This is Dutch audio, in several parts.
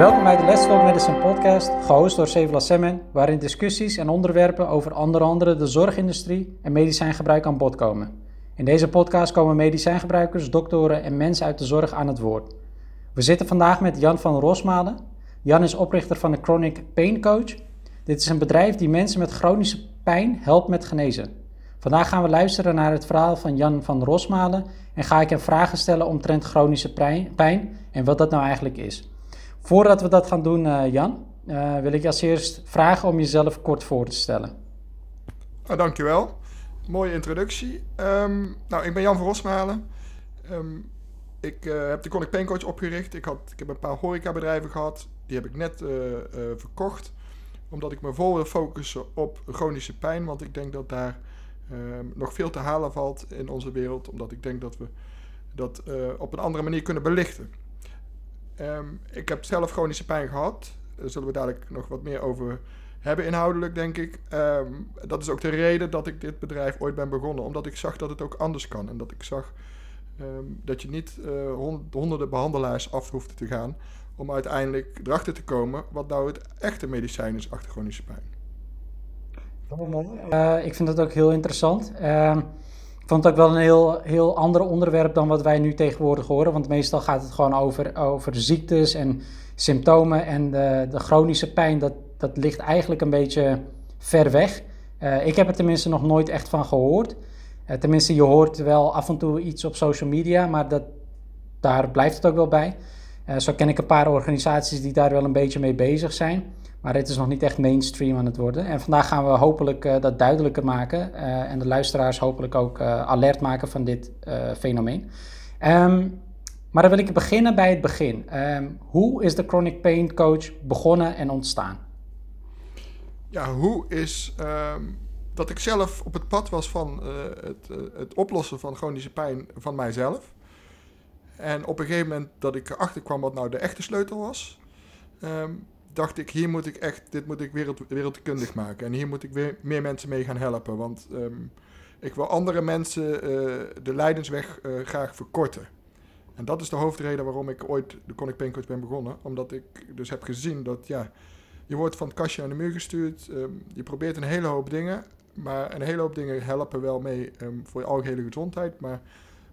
Welkom bij de Let's Talk Medicine podcast, gehost door Sevela Semen, waarin discussies en onderwerpen over onder andere de zorgindustrie en medicijngebruik aan bod komen. In deze podcast komen medicijngebruikers, doktoren en mensen uit de zorg aan het woord. We zitten vandaag met Jan van Rosmalen. Jan is oprichter van de Chronic Pain Coach. Dit is een bedrijf die mensen met chronische pijn helpt met genezen. Vandaag gaan we luisteren naar het verhaal van Jan van Rosmalen en ga ik hem vragen stellen omtrent chronische pijn en wat dat nou eigenlijk is. Voordat we dat gaan doen, uh, Jan, uh, wil ik je als eerst vragen om jezelf kort voor te stellen. Oh, dankjewel. Mooie introductie. Um, nou, ik ben Jan van Rosmalen. Um, ik uh, heb de Chronic Pain Coach opgericht. Ik, had, ik heb een paar horecabedrijven gehad. Die heb ik net verkocht. Omdat ik me vol wil focussen op chronische pijn. Want ik denk dat daar um, nog veel te halen valt in onze wereld. Omdat ik denk dat we dat op een andere manier kunnen belichten. Um, ik heb zelf chronische pijn gehad. Daar zullen we dadelijk nog wat meer over hebben inhoudelijk, denk ik. Um, dat is ook de reden dat ik dit bedrijf ooit ben begonnen. Omdat ik zag dat het ook anders kan. En dat ik zag um, dat je niet uh, honderden behandelaars af hoeft te gaan... om uiteindelijk erachter te komen wat nou het echte medicijn is achter chronische pijn. Uh, ik vind dat ook heel interessant. Uh, vond het ook wel een heel, heel ander onderwerp dan wat wij nu tegenwoordig horen. Want meestal gaat het gewoon over, over ziektes en symptomen. En de, de chronische pijn, dat, dat ligt eigenlijk een beetje ver weg. Uh, ik heb er tenminste nog nooit echt van gehoord. Uh, tenminste, je hoort wel af en toe iets op social media, maar dat, daar blijft het ook wel bij. Uh, zo ken ik een paar organisaties die daar wel een beetje mee bezig zijn. Maar het is nog niet echt mainstream aan het worden. En vandaag gaan we hopelijk uh, dat duidelijker maken. Uh, en de luisteraars hopelijk ook uh, alert maken van dit fenomeen. Um, maar dan wil ik beginnen bij het begin. Um, hoe is de Chronic Pain Coach begonnen en ontstaan? Ja, hoe is um, dat ik zelf op het pad was van het, het, oplossen van chronische pijn van mijzelf. En op een gegeven moment dat ik erachter kwam wat nou de echte sleutel was dacht ik, hier moet ik echt, dit moet ik wereld, wereldkundig maken. En hier moet ik weer meer mensen mee gaan helpen. Want um, ik wil andere mensen uh, de lijdensweg uh, graag verkorten. En dat is de hoofdreden waarom ik ooit de Chronic Pain Coach ben begonnen. Omdat ik dus heb gezien dat, ja, je wordt van het kastje aan de muur gestuurd. Um, je probeert een hele hoop dingen. Maar een hele hoop dingen helpen wel mee um, voor je algehele gezondheid. Maar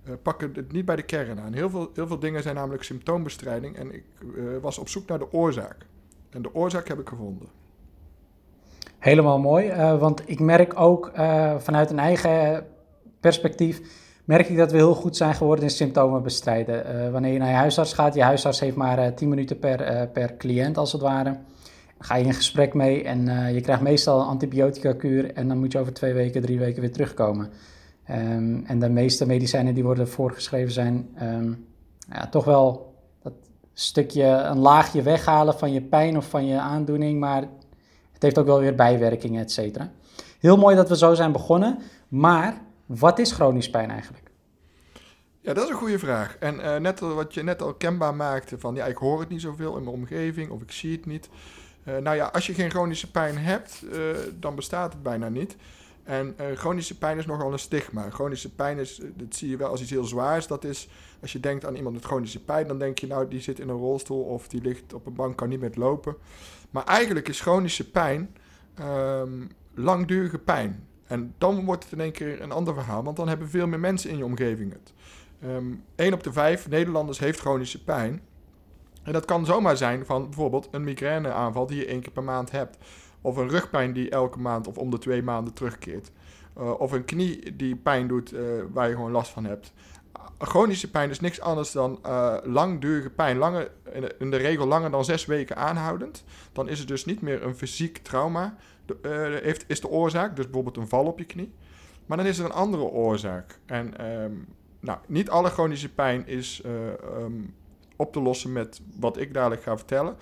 uh, pakken het niet bij de kern aan. Heel veel, heel veel dingen zijn namelijk symptoombestrijding. En ik was op zoek naar de oorzaak. En de oorzaak heb ik gevonden. Helemaal mooi, uh, want ik merk ook uh, vanuit een eigen perspectief, merk ik dat we heel goed zijn geworden in symptomen bestrijden. Uh, wanneer je naar je huisarts gaat, je huisarts heeft maar 10 minuten per, per cliënt als het ware. Ga je in gesprek mee en je krijgt meestal een antibiotica-kuur en dan moet je over twee weken, drie weken weer terugkomen. Um, en de meeste medicijnen die worden voorgeschreven zijn um, ja, toch wel stukje, een laagje weghalen van je pijn of van je aandoening, maar het heeft ook wel weer bijwerkingen, et cetera. Heel mooi dat we zo zijn begonnen, maar wat is chronisch pijn eigenlijk? Ja, dat is een goede vraag. En uh, net wat je net al kenbaar maakte van, ja, ik hoor het niet zoveel in mijn omgeving of ik zie het niet. Uh, nou ja, als je geen chronische pijn hebt, uh, dan bestaat het bijna niet. En chronische pijn is nogal een stigma. Chronische pijn is, dat zie je wel als iets heel zwaars. Dat is, als je denkt aan iemand met chronische pijn, dan denk je nou, die zit in een rolstoel of die ligt op een bank, kan niet meer lopen. Maar eigenlijk is chronische pijn um, langdurige pijn. En dan wordt het in één keer een ander verhaal, want dan hebben veel meer mensen in je omgeving het. Um, 1 op de 5 Nederlanders heeft chronische pijn. En dat kan zomaar zijn van bijvoorbeeld een migraineaanval die je één keer per maand hebt. Of een rugpijn die elke maand of om de twee maanden terugkeert. Uh, of een knie die pijn doet uh, waar je gewoon last van hebt. Chronische pijn is niks anders dan uh, langdurige pijn. Lange, in, de, regel langer dan zes weken aanhoudend. Dan is het dus niet meer een fysiek trauma. De, heeft, is de oorzaak, dus bijvoorbeeld een val op je knie. Maar dan is er een andere oorzaak. En um, nou, niet alle chronische pijn is um, op te lossen met wat ik dadelijk ga vertellen.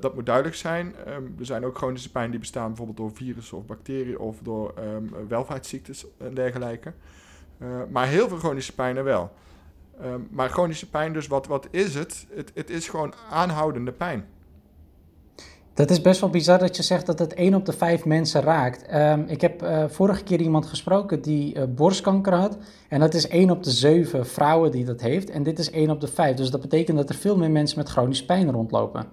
Dat moet duidelijk zijn. Um, er zijn ook chronische pijn die bestaan bijvoorbeeld door virussen of bacteriën of door welvaartsziektes en dergelijke. Uh, maar heel veel chronische pijnen wel. Um, maar chronische pijn, dus wat, wat is het? het? Het is gewoon aanhoudende pijn. Dat is best wel bizar dat je zegt dat het 1 op de 5 mensen raakt. Um, ik heb uh, vorige keer iemand gesproken die uh, borstkanker had. En dat is 1 op de 7 vrouwen die dat heeft. En dit is 1 op de 5. Dus dat betekent dat er veel meer mensen met chronische pijn rondlopen.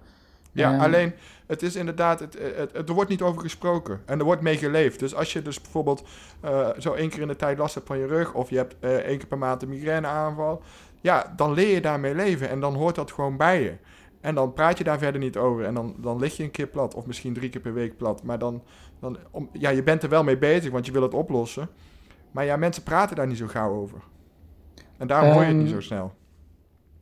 Ja, Ehm, alleen het is inderdaad, het, het, het- er wordt niet over gesproken en er wordt mee geleefd. Dus als je dus bijvoorbeeld eh, zo één keer in de tijd last hebt van je rug of je hebt eh, één keer per maand een migraineaanval, ja, dan leer je daarmee leven en dan hoort dat gewoon bij je. En dan praat je daar verder niet over en dan, dan lig je een keer plat of misschien drie keer per week plat. Maar dan, dan om, ja, je bent er wel mee bezig, want je wil het oplossen. Maar ja, mensen praten daar niet zo gauw over. En daarom hoor je het niet Ehm, zo snel.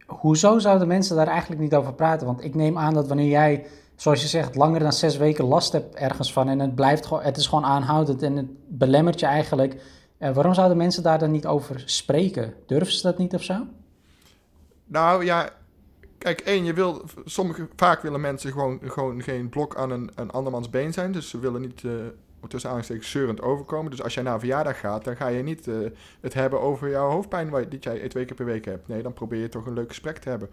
Hoezo zouden mensen daar eigenlijk niet over praten? Want ik neem aan dat wanneer jij, zoals je zegt, langer dan zes weken last hebt ergens van en het blijft het is gewoon aanhoudend en het belemmert je eigenlijk. eh, waarom zouden mensen daar dan niet over spreken? Durven ze dat niet of zo? Nou ja, kijk, één, je wil, sommige, vaak willen mensen gewoon, gewoon geen blok aan een, een andermans been zijn. Dus ze willen niet, eh tussen zeurend overkomen. Dus als jij naar verjaardag gaat, dan ga je niet eh, het hebben over jouw hoofdpijn die jij twee keer per week hebt. Nee, dan probeer je toch een leuk gesprek te hebben.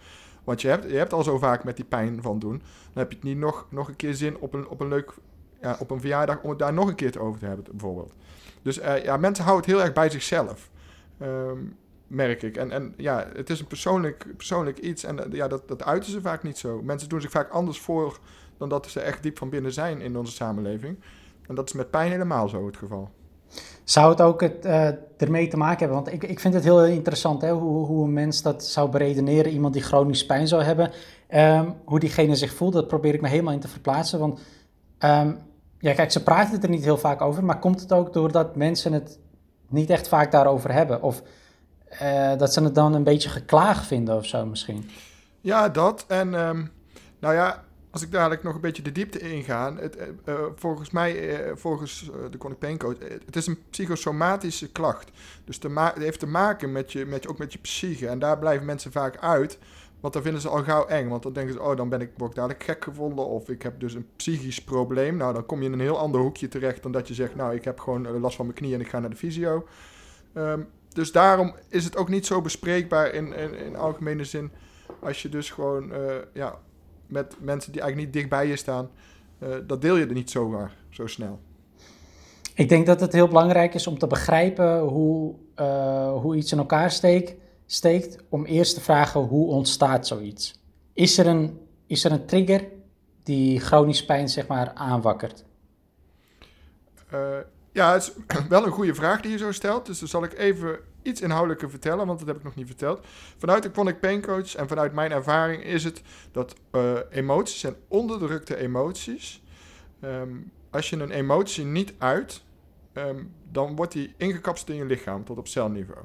Want je hebt, je hebt al zo vaak met die pijn van doen. Dan heb je het niet nog, nog een keer zin op een, op een leuk, ja, op een verjaardag om het daar nog een keer over te hebben, bijvoorbeeld. Dus eh, ja, mensen houden het heel erg bij zichzelf. Ehm, merk ik. En, en ja, het is een persoonlijk, persoonlijk iets en eh, ja, dat, dat uiten ze vaak niet zo. Mensen doen zich vaak anders voor dan dat ze echt diep van binnen zijn in onze samenleving. En dat is met pijn helemaal zo het geval. Zou het ook het, eh, ermee te maken hebben? Want ik, ik vind het heel interessant hè, hoe, hoe een mens dat zou beredeneren. Iemand die chronisch pijn zou hebben. Ehm, hoe diegene zich voelt, dat probeer ik me helemaal in te verplaatsen. Want ehm, ja, kijk, ze praten het er niet heel vaak over. Maar komt het ook doordat mensen het niet echt vaak daarover hebben? Of eh, dat ze het dan een beetje geklaag vinden of zo misschien? Ja, dat. En ehm, nou ja, als ik dadelijk nog een beetje de diepte inga. Eh, eh, volgens mij, eh, volgens de Chronic Pain Code, het is een psychosomatische klacht. Dus het heeft te maken met je, met je, ook met je psyche. En daar blijven mensen vaak uit. Want dan vinden ze al gauw eng. Want dan denken ze, oh, dan ben ik, word ik dadelijk gek gevonden. Of ik heb dus een psychisch probleem. Nou, dan kom je in een heel ander hoekje terecht dan dat je zegt, nou, ik heb gewoon last van mijn knie en ik ga naar de fysio. Ehm, dus daarom is het ook niet zo bespreekbaar in, in, in algemene zin. Als je dus gewoon ja, met mensen die eigenlijk niet dicht bij je staan, eh, dat deel je er niet zomaar zo snel. Ik denk dat het heel belangrijk is om te begrijpen hoe, eh, hoe iets in elkaar steekt, steekt. Om eerst te vragen hoe ontstaat zoiets. Is er een, is er een trigger die chronisch pijn zeg maar aanwakkert? Ja, het is wel een goede vraag die je zo stelt. Dus dan zal ik even iets inhoudelijker vertellen, want dat heb ik nog niet verteld. Vanuit de Chronic Pain Coach en vanuit mijn ervaring is het dat eh, emoties en onderdrukte emoties, ehm, als je een emotie niet uit, ehm, dan wordt die ingekapseld in je lichaam tot op celniveau.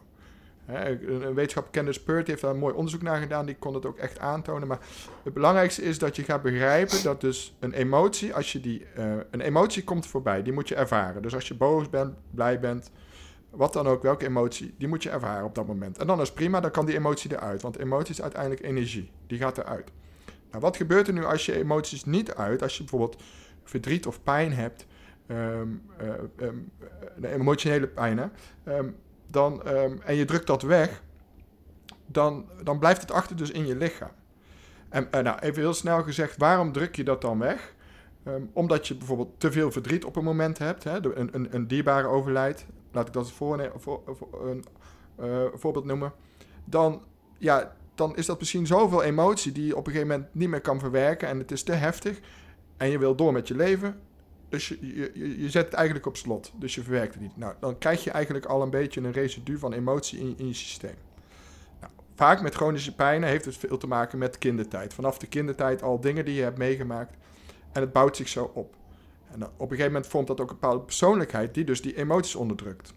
Een, wetenschapper, Candice Pert, heeft daar een mooi onderzoek naar gedaan. Die kon het ook echt aantonen. Maar het belangrijkste is dat je gaat begrijpen dat dus een emotie, als je die, eh, een emotie komt voorbij, die moet je ervaren. Dus als je boos bent, blij bent, wat dan ook, welke emotie, die moet je ervaren op dat moment. En dan is prima, dan kan die emotie eruit. Want emotie is uiteindelijk energie, die gaat eruit. Nou, wat gebeurt er nu als je emoties niet uit, als je bijvoorbeeld verdriet of pijn hebt, ehm, eh, ehm, eh, emotionele pijn, hè, ehm, dan, ehm, en je drukt dat weg, dan, dan blijft het achter dus in je lichaam. En eh, nou, even heel snel gezegd, waarom druk je dat dan weg? Ehm, omdat je bijvoorbeeld te veel verdriet op een moment hebt, hè, een, een, een dierbare overlijdt, laat ik dat voor, voor, voor- een eh, voorbeeld noemen, dan, ja, dan is dat misschien zoveel emotie die je op een gegeven moment niet meer kan verwerken en het is te heftig en je wil door met je leven, dus je, je, je- zet het eigenlijk op slot, dus je verwerkt het niet. Nou, dan krijg je eigenlijk al een beetje een residu van emotie in, in je systeem. Nou, vaak met chronische pijnen heeft het veel te maken met kindertijd. Vanaf de kindertijd al dingen die je hebt meegemaakt en het bouwt zich zo op. En op een gegeven moment vormt dat ook een bepaalde persoonlijkheid die dus die emoties onderdrukt.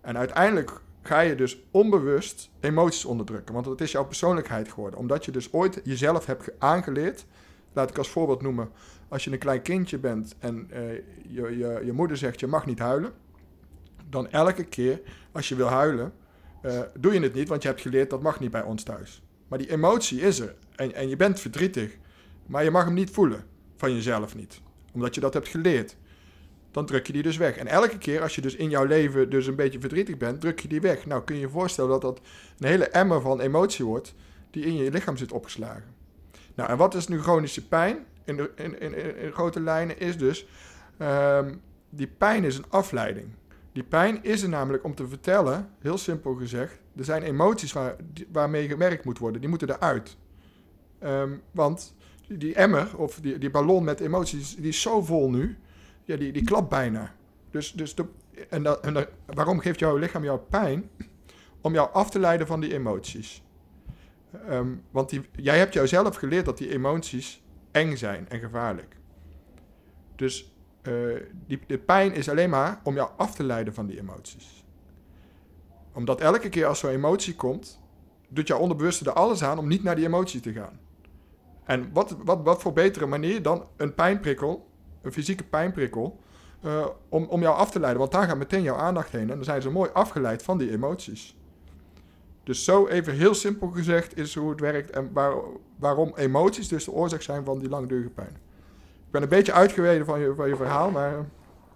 En uiteindelijk ga je dus onbewust emoties onderdrukken, want het is jouw persoonlijkheid geworden. Omdat je dus ooit jezelf hebt ge- aangeleerd. Laat ik als voorbeeld noemen, als je een klein kindje bent en eh, je, je, je moeder zegt je mag niet huilen, dan elke keer als je wil huilen, eh, doe je het niet, want je hebt geleerd dat mag niet bij ons thuis. Maar die emotie is er en, en je bent verdrietig, maar je mag hem niet voelen van jezelf niet, omdat je dat hebt geleerd. Dan druk je die dus weg. En elke keer als je dus in jouw leven dus een beetje verdrietig bent, druk je die weg. Nou kun je je voorstellen dat dat een hele emmer van emotie wordt die in je lichaam zit opgeslagen. Nou, en wat is nu chronische pijn? In, in, in, grote lijnen is dus, ehm, die pijn is een afleiding. Die pijn is er namelijk om te vertellen, heel simpel gezegd, er zijn emoties waar, waarmee gewerkt moet worden, die moeten eruit. Ehm, want die emmer of die, die ballon met emoties, die is zo vol nu. Ja, die, die klapt bijna. Dus, dus de, en, dat, en dat, waarom geeft jouw lichaam jou pijn? Om jou af te leiden van die emoties. Um, want die, jij hebt jouzelf geleerd dat die emoties eng zijn en gevaarlijk. Dus uh, die, de pijn is alleen maar om jou af te leiden van die emoties. Omdat elke keer als zo'n emotie komt, doet jouw onderbewuste er alles aan om niet naar die emotie te gaan. En wat, wat, wat voor betere manier dan een pijnprikkel, een fysieke pijnprikkel, uh, om, om jou af te leiden. Want daar gaat meteen jouw aandacht heen en dan zijn ze mooi afgeleid van die emoties. Dus zo even heel simpel gezegd is hoe het werkt en waar, waarom emoties dus de oorzaak zijn van die langdurige pijn. Ik ben een beetje uitgeweken van je, van je verhaal, maar...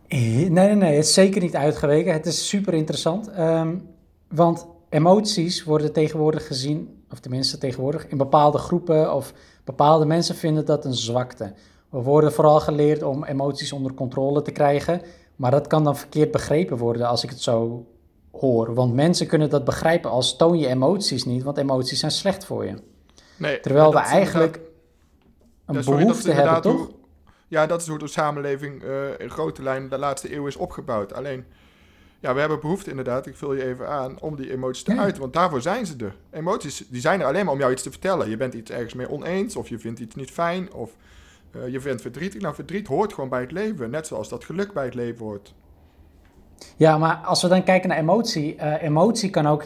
Eh, nee, nee, nee, het is zeker niet uitgeweken. Het is super interessant. Um, want emoties worden tegenwoordig gezien, of tenminste tegenwoordig, in bepaalde groepen of bepaalde mensen vinden dat een zwakte. We worden vooral geleerd om emoties onder controle te krijgen, maar dat kan dan verkeerd begrepen worden als ik het zo hoor. Want mensen kunnen dat begrijpen als toon je emoties niet, want emoties zijn slecht voor je. Nee, Terwijl we eigenlijk een behoefte hebben, toch? ja, dat is hoe de samenleving uh, in grote lijnen de laatste eeuw is opgebouwd. Alleen, ja, we hebben behoefte inderdaad, ik vul je even aan, om die emoties te uiten. Want daarvoor zijn ze er. Emoties, die zijn er alleen maar om jou iets te vertellen. Je bent iets ergens mee oneens, of je vindt iets niet fijn, of uh, je vindt verdrietig. Nou, verdriet hoort gewoon bij het leven. Net zoals dat geluk bij het leven hoort. Ja, maar als we dan kijken naar emotie, uh, emotie kan ook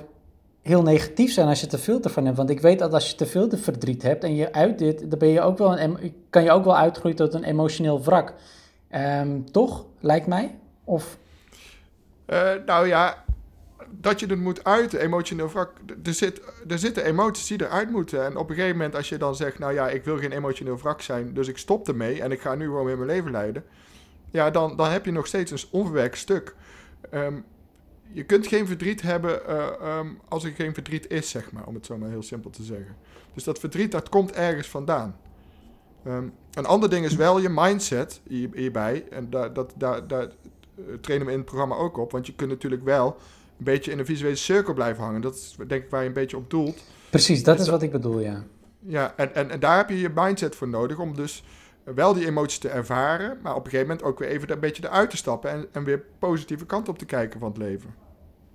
heel negatief zijn als je te veel ervan hebt. Want ik weet dat als je te veel de verdriet hebt en je uit dit, dan ben je ook wel een, kan je ook wel uitgroeien tot een emotioneel wrak. Um, toch, lijkt mij? Of... Uh, nou ja, dat je het moet uiten, emotioneel wrak. Er, zit, er zitten emoties die eruit moeten. En op een gegeven moment, als je dan zegt: Nou ja, ik wil geen emotioneel wrak zijn, dus ik stop ermee en ik ga nu gewoon weer mijn leven leiden. Ja, dan, dan heb je nog steeds een onverwerkt stuk. Um, je kunt geen verdriet hebben uh, um, als er geen verdriet is, zeg maar, om het zo maar heel simpel te zeggen. Dus dat verdriet, dat komt ergens vandaan. Um, een ander ding is wel je mindset hierbij. En daar, dat, daar, daar eh, trainen we in het programma ook op. Want je kunt natuurlijk wel een beetje in een visuele cirkel blijven hangen. Dat is denk ik waar je een beetje op doelt. Precies, dat is wat ik bedoel, ja. Ja, en, en, en daar heb je je mindset voor nodig om dus wel die emoties te ervaren, maar op een gegeven moment ook weer even een beetje eruit te stappen en, en weer positieve kant op te kijken van het leven.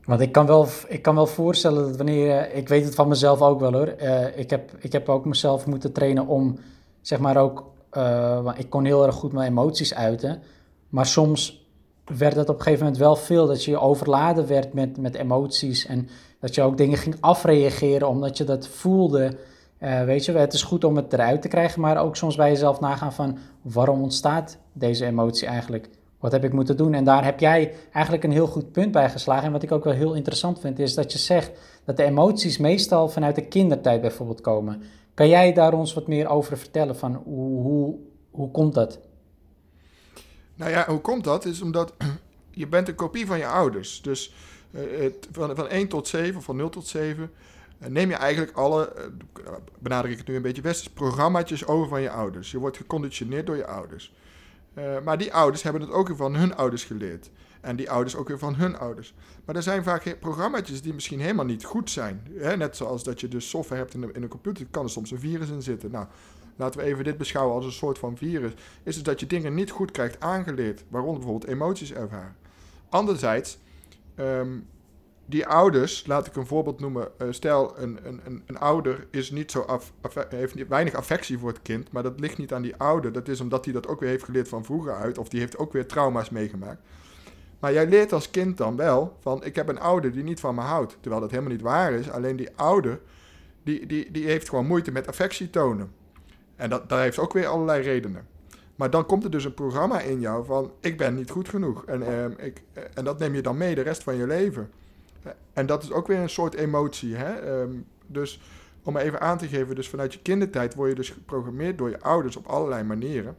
Want ik kan wel, ik kan wel voorstellen dat wanneer, ik weet het van mezelf ook wel hoor, uh, ik, heb, ik heb ook mezelf moeten trainen om, zeg maar ook, uh, ik kon heel erg goed mijn emoties uiten, maar soms werd het op een gegeven moment wel veel, dat je overladen werd met, met emoties en dat je ook dingen ging afreageren omdat je dat voelde. Uh, weet je, het is goed om het eruit te krijgen, maar ook soms bij jezelf nagaan van waarom ontstaat deze emotie eigenlijk? Wat heb ik moeten doen? En daar heb jij eigenlijk een heel goed punt bij geslagen. En wat ik ook wel heel interessant vind, is dat je zegt dat de emoties meestal vanuit de kindertijd bijvoorbeeld komen. Kan jij daar ons wat meer over vertellen van hoe, hoe, hoe komt dat? Nou ja, hoe komt dat? Is omdat je bent een kopie van je ouders. Dus het, van, van 1 tot 7, of van 0 tot 7, uh, neem je eigenlijk alle, uh, benadruk ik het nu een beetje westers, programmaatjes over van je ouders. Je wordt geconditioneerd door je ouders. Uh, maar die ouders hebben het ook weer van hun ouders geleerd. En die ouders ook weer van hun ouders. Maar er zijn vaak programma's die misschien helemaal niet goed zijn. Hè? Net zoals dat je dus software hebt in, een computer, kan er soms een virus in zitten. Nou, laten we even dit beschouwen als een soort van virus. Is het dat je dingen niet goed krijgt aangeleerd, waaronder bijvoorbeeld emoties ervaren. Anderzijds um, die ouders, laat ik een voorbeeld noemen. Uh, stel, een, een, een, ouder is niet zo af, heeft weinig affectie voor het kind, maar dat ligt niet aan die ouder. Dat is omdat hij dat ook weer heeft geleerd van vroeger uit, of die heeft ook weer trauma's meegemaakt. Maar jij leert als kind dan wel van, ik heb een ouder die niet van me houdt. Terwijl dat helemaal niet waar is. Alleen die ouder, die, die, die heeft gewoon moeite met affectie tonen. En dat, dat heeft ook weer allerlei redenen. Maar dan komt er dus een programma in jou van, ik ben niet goed genoeg. En, eh, ik, en dat neem je dan mee de rest van je leven. En dat is ook weer een soort emotie. Hè? Um, dus om even aan te geven, dus vanuit je kindertijd word je dus geprogrammeerd door je ouders op allerlei manieren.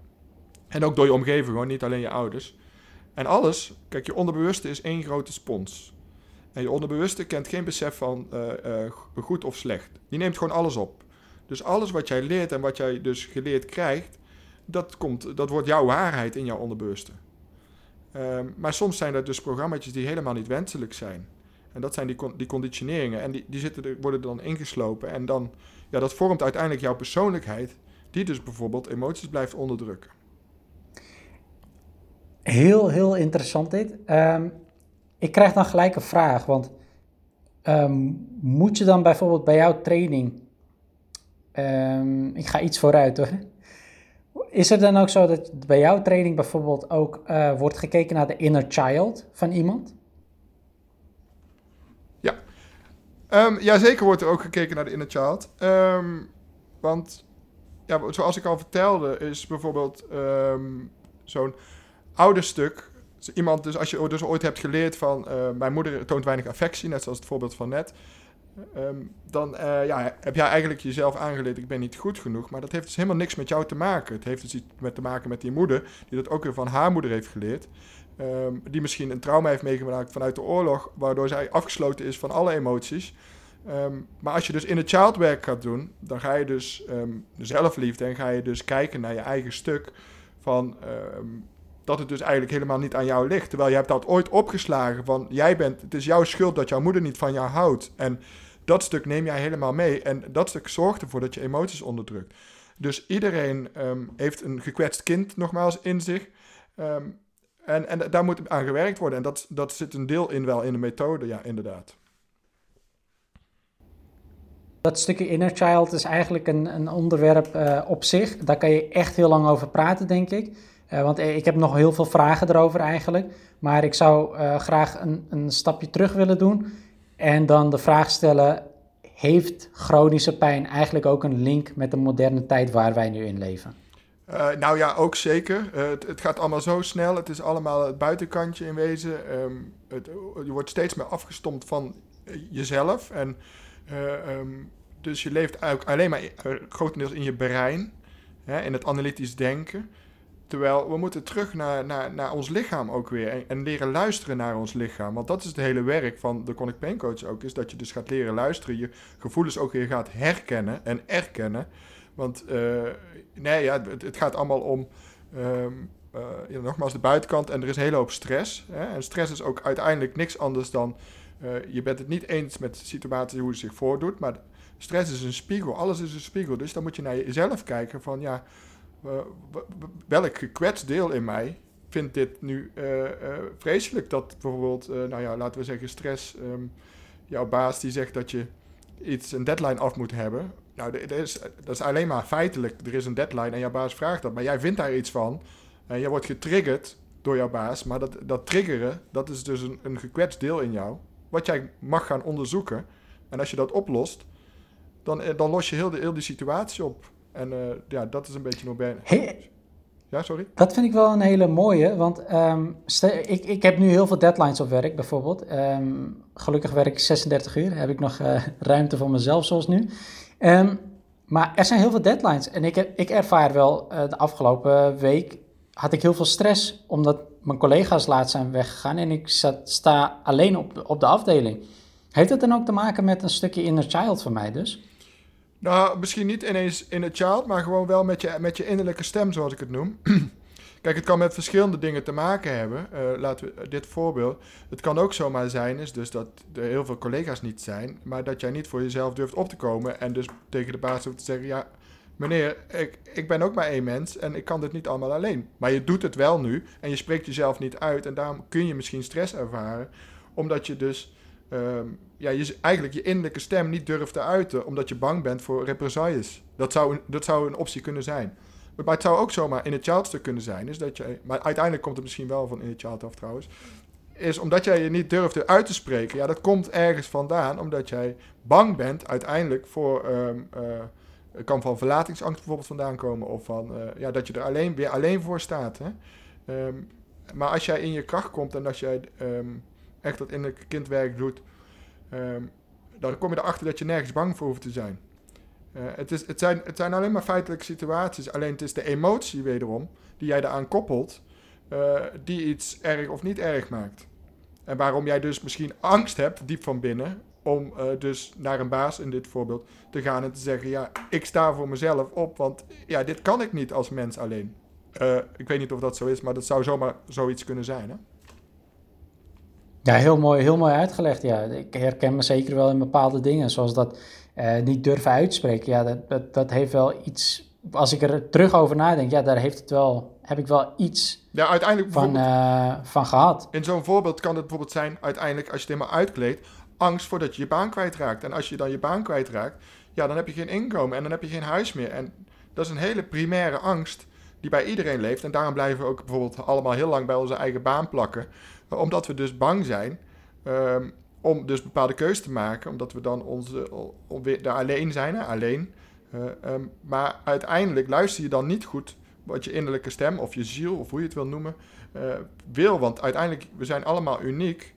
En ook door je omgeving, gewoon niet alleen je ouders. En alles, kijk, je onderbewuste is één grote spons. En je onderbewuste kent geen besef van uh, uh, goed of slecht. Die neemt gewoon alles op. Dus alles wat jij leert en wat jij dus geleerd krijgt, dat, komt, dat wordt jouw waarheid in jouw onderbewuste. Um, maar soms zijn er dus programma's die helemaal niet wenselijk zijn. En dat zijn die, die conditioneringen. En die, die zitten er, worden dan ingeslopen. En dan, ja, dat vormt uiteindelijk jouw persoonlijkheid. die dus bijvoorbeeld emoties blijft onderdrukken. Heel, heel interessant dit. Ehm, ik krijg dan gelijk een vraag, want ehm, moet je dan bijvoorbeeld bij jouw training, ehm, ik ga iets vooruit hoor, is het dan ook zo dat bij jouw training bijvoorbeeld ook uh, wordt gekeken naar de inner child van iemand? Ja, um, ja zeker wordt er ook gekeken naar de inner child. Um, want ja, zoals ik al vertelde, is bijvoorbeeld um, zo'n oude stuk. Iemand, dus als je dus ooit hebt geleerd van uh, mijn moeder toont weinig affectie, net zoals het voorbeeld van net. Dan uh, ja, heb jij eigenlijk jezelf aangeleerd, ik ben niet goed genoeg. Maar dat heeft dus helemaal niks met jou te maken. Het heeft dus iets met te maken met die moeder, die dat ook weer van haar moeder heeft geleerd. Um, die misschien een trauma heeft meegemaakt vanuit de oorlog, waardoor zij afgesloten is van alle emoties. Um, maar als je dus in het childwerk gaat doen, dan ga je dus zelfliefde en ga je dus kijken naar je eigen stuk van dat het dus eigenlijk helemaal niet aan jou ligt. Terwijl je hebt dat ooit opgeslagen van jij bent, het is jouw schuld dat jouw moeder niet van jou houdt. En dat stuk neem jij helemaal mee. En dat stuk zorgt ervoor dat je emoties onderdrukt. Dus iedereen heeft een gekwetst kind nogmaals in zich. En, en daar moet aan gewerkt worden. En dat, dat zit een deel in wel in de methode, ja, inderdaad. Dat stukje inner child is eigenlijk een, een onderwerp uh, op zich. Daar kan je echt heel lang over praten, denk ik. Uh, want ik heb nog heel veel vragen erover eigenlijk. Maar ik zou graag een, een stapje terug willen doen. En dan de vraag stellen: heeft chronische pijn eigenlijk ook een link met de moderne tijd waar wij nu in leven? Uh, nou ja, ook zeker. Uh, het, gaat allemaal zo snel. Het is allemaal het buitenkantje in wezen. Um, het, je wordt steeds meer afgestompt van jezelf. En, um, dus je leeft eigenlijk alleen maar grotendeels in je brein. Hè, in het analytisch denken. Terwijl we moeten terug naar, naar, naar ons lichaam ook weer. En, en, leren luisteren naar ons lichaam. Want dat is het hele werk van de Chronic Pain Coach ook. Is dat je dus gaat leren luisteren. Je gevoelens ook weer gaat herkennen en erkennen. Want uh, nee, ja, het, gaat allemaal om... Uh, ja, nogmaals de buitenkant. En er is een hele hoop stress. Hè? En stress is ook uiteindelijk niks anders dan... Uh, je bent het niet eens met de situatie hoe het zich voordoet. Maar stress is een spiegel. Alles is een spiegel. Dus dan moet je naar jezelf kijken van... ja welk gekwetst deel in mij vindt dit nu vreselijk? Dat bijvoorbeeld, nou ja, laten we zeggen, stress. Um, jouw baas die zegt dat je iets, een deadline af moet hebben. Nou, dat is, dat is alleen maar feitelijk. Er is een deadline en jouw baas vraagt dat. Maar jij vindt daar iets van. En jij wordt getriggerd door jouw baas. Maar dat, dat triggeren, dat is dus een, een gekwetst deel in jou. Wat jij mag gaan onderzoeken. En als je dat oplost, dan, dan los je heel, de, heel die situatie op. En uh, ja, dat is een beetje bij. Hey, ja, sorry? Dat vind ik wel een hele mooie, want um, ik, ik heb nu heel veel deadlines op werk bijvoorbeeld. Um, gelukkig werk ik 36 uur, heb ik nog uh, ruimte voor mezelf zoals nu. Um, maar er zijn heel veel deadlines en ik, ik ervaar wel uh, de afgelopen week had ik heel veel stress omdat mijn collega's laat zijn weggegaan en ik zat, sta alleen op, op de afdeling. Heeft dat dan ook te maken met een stukje inner child van mij dus? Nou, misschien niet ineens in het child, maar gewoon wel met je, met je innerlijke stem, zoals ik het noem. Kijk, het kan met verschillende dingen te maken hebben. Uh, laten we dit voorbeeld. Het kan ook zomaar zijn, is dus dat er heel veel collega's niet zijn, maar dat jij niet voor jezelf durft op te komen en dus tegen de baas hoeft te zeggen: Ja, meneer, ik, ik ben ook maar één mens en ik kan dit niet allemaal alleen. Maar je doet het wel nu en je spreekt jezelf niet uit en daarom kun je misschien stress ervaren, omdat je dus um, ja, je eigenlijk je innerlijke stem niet durft te uiten, omdat je bang bent voor represailles. Dat zou, dat zou een optie kunnen zijn. Maar het zou ook zomaar in het childstuk kunnen zijn. Is dat je, maar uiteindelijk komt het misschien wel van in het child af trouwens. Is omdat jij je niet durft uit te spreken. Ja, dat komt ergens vandaan. Omdat jij bang bent uiteindelijk voor. Um, kan van verlatingsangst bijvoorbeeld vandaan komen. Of van uh, ja, dat je er alleen, weer alleen voor staat. Hè? Um, maar als jij in je kracht komt en als jij um, echt dat innerlijke kindwerk doet, dan kom je erachter dat je nergens bang voor hoeft te zijn. Uh, het, is, het, zijn, het zijn alleen maar feitelijke situaties, alleen het is de emotie wederom die jij eraan koppelt, uh, die iets erg of niet erg maakt. En waarom jij dus misschien angst hebt, diep van binnen, om uh, dus naar een baas in dit voorbeeld te gaan en te zeggen: Ja, ik sta voor mezelf op, want ja, dit kan ik niet als mens alleen. ik weet niet of dat zo is, maar dat zou zomaar zoiets kunnen zijn. Hè? Ja, heel mooi, heel mooi uitgelegd. Ja. Ik herken me zeker wel in bepaalde dingen, zoals dat uh, niet durven uitspreken. Ja, dat, dat, dat heeft wel iets als ik er terug over nadenk, ja, daar heeft het wel, heb ik wel iets Ja, uiteindelijk van, eh, van gehad. In zo'n voorbeeld kan het bijvoorbeeld zijn, uiteindelijk als je het helemaal uitkleedt, angst voordat je je baan kwijtraakt. En als je dan je baan kwijtraakt, ja, dan heb je geen inkomen en dan heb je geen huis meer. En dat is een hele primaire angst die bij iedereen leeft. En daarom blijven we ook bijvoorbeeld allemaal heel lang bij onze eigen baan plakken. Eh, Omdat we dus bang zijn ehm, om dus bepaalde keuzes te maken. Omdat we dan onze, weer daar alleen zijn, hè, alleen. Eh, ehm, maar uiteindelijk luister je dan niet goed wat je innerlijke stem of je ziel, of hoe je het wil noemen, eh, wil. Want uiteindelijk, we zijn allemaal uniek.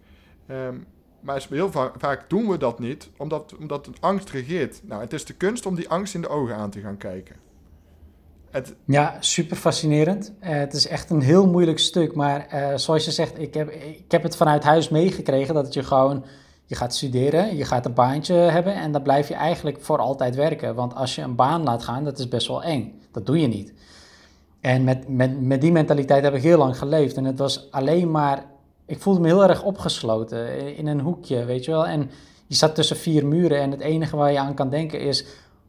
Ehm, maar heel va- vaak doen we dat niet, omdat, omdat angst regeert. Nou, het is de kunst om die angst in de ogen aan te gaan kijken. Het, Ja, super fascinerend. Eh, het is echt een heel moeilijk stuk, maar eh, zoals je zegt, ik heb, ik heb het vanuit huis meegekregen dat je gewoon, je gaat studeren, je gaat een baantje hebben en dan blijf je eigenlijk voor altijd werken. Want als je een baan laat gaan, dat is best wel eng. Dat doe je niet. En met, met, met die mentaliteit heb ik heel lang geleefd en het was alleen maar, ik voelde me heel erg opgesloten in- in een hoekje, weet je wel. En je zat tussen vier muren en het enige waar je aan kan denken is,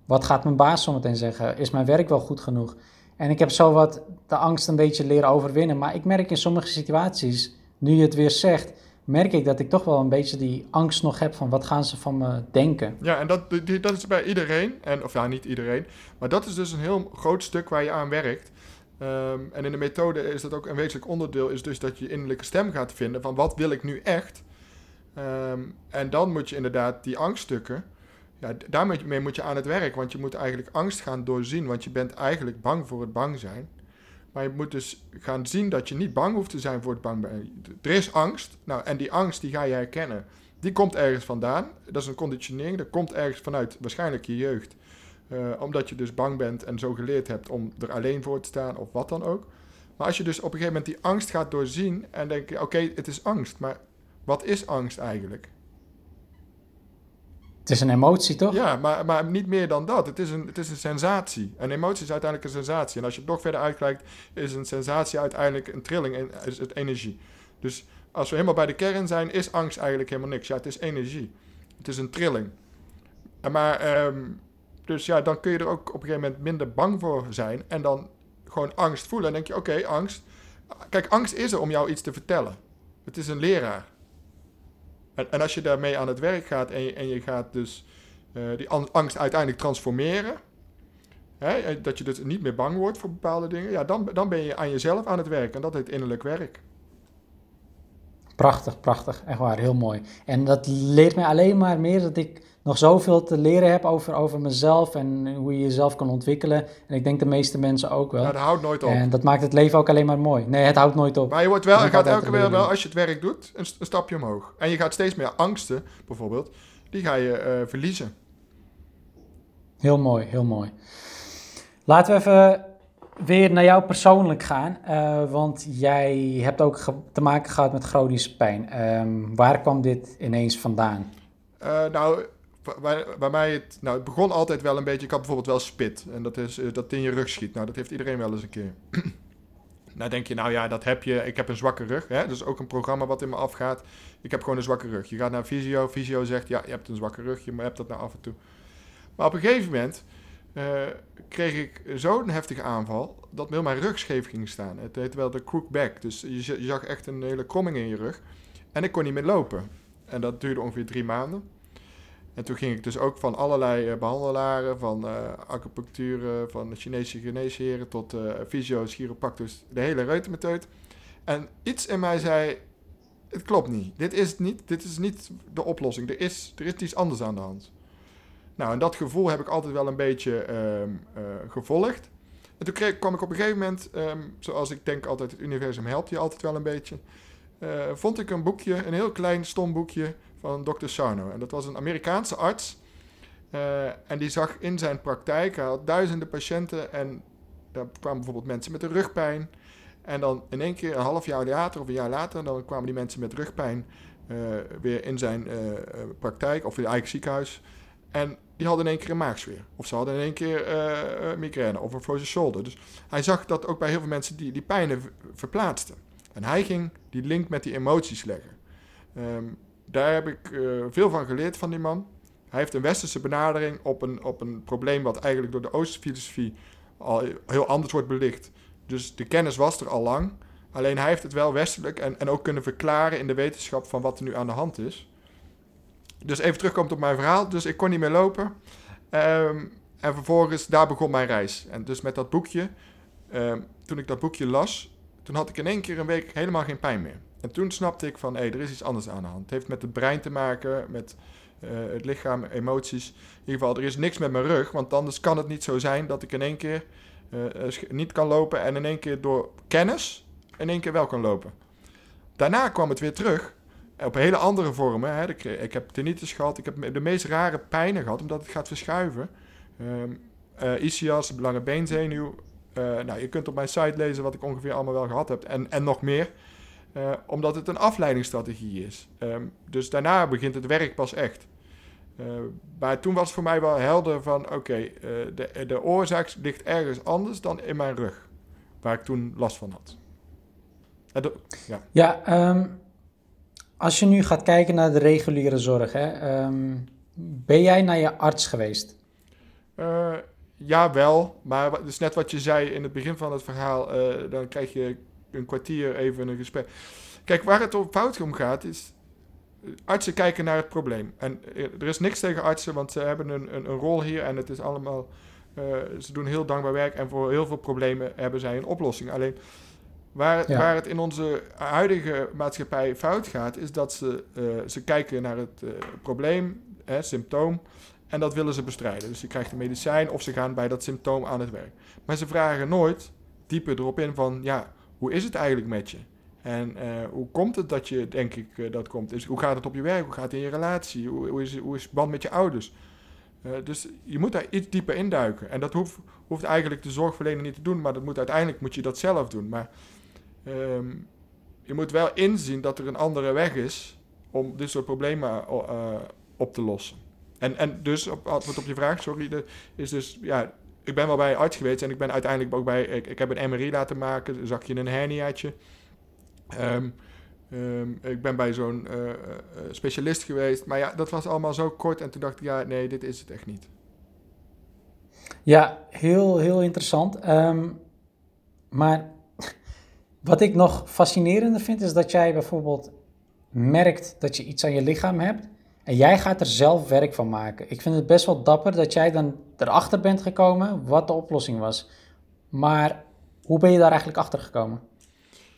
wat gaat mijn baas zometeen zeggen? Is mijn werk wel goed genoeg? En ik heb zo wat de angst een beetje leren overwinnen. Maar ik merk in sommige situaties, nu je het weer zegt, merk ik dat ik toch wel een beetje die angst nog heb van wat gaan ze van me denken. ja, en dat, dat is bij iedereen, en, of ja, niet iedereen, maar dat is dus een heel groot stuk waar je aan werkt. Ehm, en in de methode is dat ook een wezenlijk onderdeel, is dus dat je innerlijke stem gaat vinden van wat wil ik nu echt? Ehm, en dan moet je inderdaad die angststukken, daarmee moet je aan het werk, want je moet eigenlijk angst gaan doorzien, want je bent eigenlijk bang voor het bang zijn. Maar je moet dus gaan zien dat je niet bang hoeft te zijn voor het bang zijn. Er is angst, nou, en die angst die ga je herkennen. Die komt ergens vandaan, dat is een conditionering, dat komt ergens vanuit waarschijnlijk je jeugd. Eh, omdat je dus bang bent en zo geleerd hebt om er alleen voor te staan of wat dan ook. Maar als je dus op een gegeven moment die angst gaat doorzien en denk je, oké, het is angst, maar wat is angst eigenlijk? Het is een emotie, toch? Ja, maar, maar niet meer dan dat. Het is, een, het is een sensatie. Een emotie is uiteindelijk een sensatie. En als je het nog verder uitkijkt, is een sensatie uiteindelijk een trilling en is het energie. Dus als we helemaal bij de kern zijn, is angst eigenlijk helemaal niks. Ja, het is energie. Het is een trilling. Maar, ehm, dus ja, dan kun je er ook op een gegeven moment minder bang voor zijn. En dan gewoon angst voelen. En denk je, oké, angst. Kijk, angst is er om jou iets te vertellen. Het is een leraar. En, als je daarmee aan het werk gaat en je, en je gaat dus eh, die an- angst uiteindelijk transformeren. Hè, eh, dat je dus niet meer bang wordt voor bepaalde dingen. Ja, dan, dan ben je aan jezelf aan het werk. En dat heet innerlijk werk. Prachtig, prachtig. Echt waar, heel mooi. En dat leert mij alleen maar meer dat ik nog zoveel te leren heb over, over mezelf en hoe je jezelf kan ontwikkelen. En ik denk de meeste mensen ook wel. Ja, dat houdt nooit op. en dat maakt het leven ook alleen maar mooi. Nee, het houdt nooit op. Maar je wordt wel, Je moet gaat elke keer wel, als je het werk doet, een, st- een stapje omhoog. En je gaat steeds meer angsten, bijvoorbeeld, die ga je eh, verliezen. Heel mooi, heel mooi. Laten we even weer naar jou persoonlijk gaan. eh, want jij hebt ook te maken gehad met chronische pijn. Ehm, waar kwam dit ineens vandaan? Eh, nou, bij, mij, het, nou, het begon altijd wel een beetje, ik had bijvoorbeeld wel spit. En dat is eh, dat in je rug schiet. Nou, dat heeft iedereen wel eens een keer. nou denk je, nou ja, dat heb je. Ik heb een zwakke rug. Hè? Dat is ook een programma wat in me afgaat. Ik heb gewoon een zwakke rug. Je gaat naar fysio. Fysio zegt, ja, je hebt een zwakke rug. Je hebt dat nou af en toe. Maar op een gegeven moment eh, kreeg ik zo'n heftige aanval dat heel mijn rug scheef ging staan. Het heet wel de crook back. Dus je, je zag echt een hele kromming in je rug. En ik kon niet meer lopen. En dat duurde ongeveer drie maanden. En toen ging ik dus ook van allerlei eh, behandelaren, van eh acupunctuur, van Chinese geneesheren tot eh fysio's, chiropractors, de hele reutemeteut. En iets in mij zei, het klopt niet. Dit is niet. Dit is niet de oplossing. Er is, er is iets anders aan de hand. Nou, en dat gevoel heb ik altijd wel een beetje ehm, eh, gevolgd. En toen kwam ik op een gegeven moment, ehm, zoals ik denk altijd, het universum helpt je altijd wel een beetje. vond ik een boekje, een heel klein stom boekje van Dr. Sarno. En dat was een Amerikaanse arts. Eh, en die zag in zijn praktijk, hij had duizenden patiënten en daar kwamen bijvoorbeeld mensen met een rugpijn. En dan in één keer, een half jaar later of een jaar later, dan kwamen die mensen met rugpijn eh, weer in zijn eh, praktijk of in het eigen ziekenhuis. En die hadden in één keer een maagzweer. Of ze hadden in één keer migraine of een frozen shoulder. Dus hij zag dat ook bij heel veel mensen die, die pijnen verplaatsten. En hij ging die link met die emoties leggen. Ehm, daar heb ik eh, veel van geleerd van die man. Hij heeft een westerse benadering op een, op een probleem wat eigenlijk door de Oosterse filosofie al heel anders wordt belicht. Dus de kennis was er al lang. Alleen hij heeft het wel westelijk en, en ook kunnen verklaren in de wetenschap van wat er nu aan de hand is. Dus even terugkomt op mijn verhaal. Dus ik kon niet meer lopen. Ehm, en vervolgens, daar begon mijn reis. En dus met dat boekje, ehm, toen ik dat boekje las, toen had ik in één keer een week helemaal geen pijn meer. En toen snapte ik van, hé, er is iets anders aan de hand. Het heeft met het brein te maken, met uh, het lichaam, emoties. In ieder geval, er is niks met mijn rug, want anders kan het niet zo zijn dat ik in één keer uh, niet kan lopen en in één keer door kennis in één keer wel kan lopen. Daarna kwam het weer terug op hele andere vormen. Hè. Ik, heb tinnitus gehad, ik heb de meest rare pijnen gehad, omdat het gaat verschuiven. Um, uh, ischias, lange beenzenuw. Nou, je kunt op mijn site lezen wat ik ongeveer allemaal wel gehad heb en, en nog meer. Uh, omdat het een afleidingsstrategie is. Um, dus daarna begint het werk pas echt. maar toen was het voor mij wel helder van... oké, okay, de, de oorzaak ligt ergens anders dan in mijn rug. Waar ik toen last van had. ja, ja um, als je nu gaat kijken naar de reguliere zorg... Hè, um, ben jij naar je arts geweest? Ja, wel. Maar het is net wat je zei in het begin van het verhaal. Dan krijg je een kwartier even een gesprek. Kijk, waar het op fout om gaat, is. Artsen kijken naar het probleem. En eh, er is niks tegen artsen, want ze hebben een, een, een rol hier en het is allemaal. Uh, ze doen heel dankbaar werk en voor heel veel problemen hebben zij een oplossing. Alleen waar ja. waar het in onze huidige maatschappij fout gaat, is dat ze, uh, ze kijken naar het probleem, hè, symptoom. En dat willen ze bestrijden. Dus je krijgt een medicijn of ze gaan bij dat symptoom aan het werk. Maar ze vragen nooit dieper erop in van, ja, hoe is het eigenlijk met je? En uh, hoe komt het dat je, denk ik, uh, dat komt? Is, hoe gaat het op je werk? Hoe gaat het in je relatie? Hoe, hoe, is, hoe is het band met je ouders? Uh, dus je moet daar iets dieper induiken. En dat hoeft, hoeft eigenlijk de zorgverlener niet te doen, maar dat moet, uiteindelijk moet je dat zelf doen. Maar um, je moet wel inzien dat er een andere weg is om dit soort problemen op te lossen. En, en dus, op antwoord op je vraag, sorry, de, is dus, ja, ik ben wel bij arts geweest en ik ben uiteindelijk ook bij, ik, heb een MRI laten maken, zag je een herniaatje. Um, um, ik ben bij zo'n uh, uh, specialist geweest, maar ja, dat was allemaal zo kort en toen dacht ik, ja, nee, dit is het echt niet. Ja, heel, heel interessant. Um, maar wat ik nog fascinerender vind, is dat jij bijvoorbeeld merkt dat je iets aan je lichaam hebt en jij gaat er zelf werk van maken. Ik vind het best wel dapper dat jij dan erachter bent gekomen wat de oplossing was. Maar hoe ben je daar eigenlijk achter gekomen?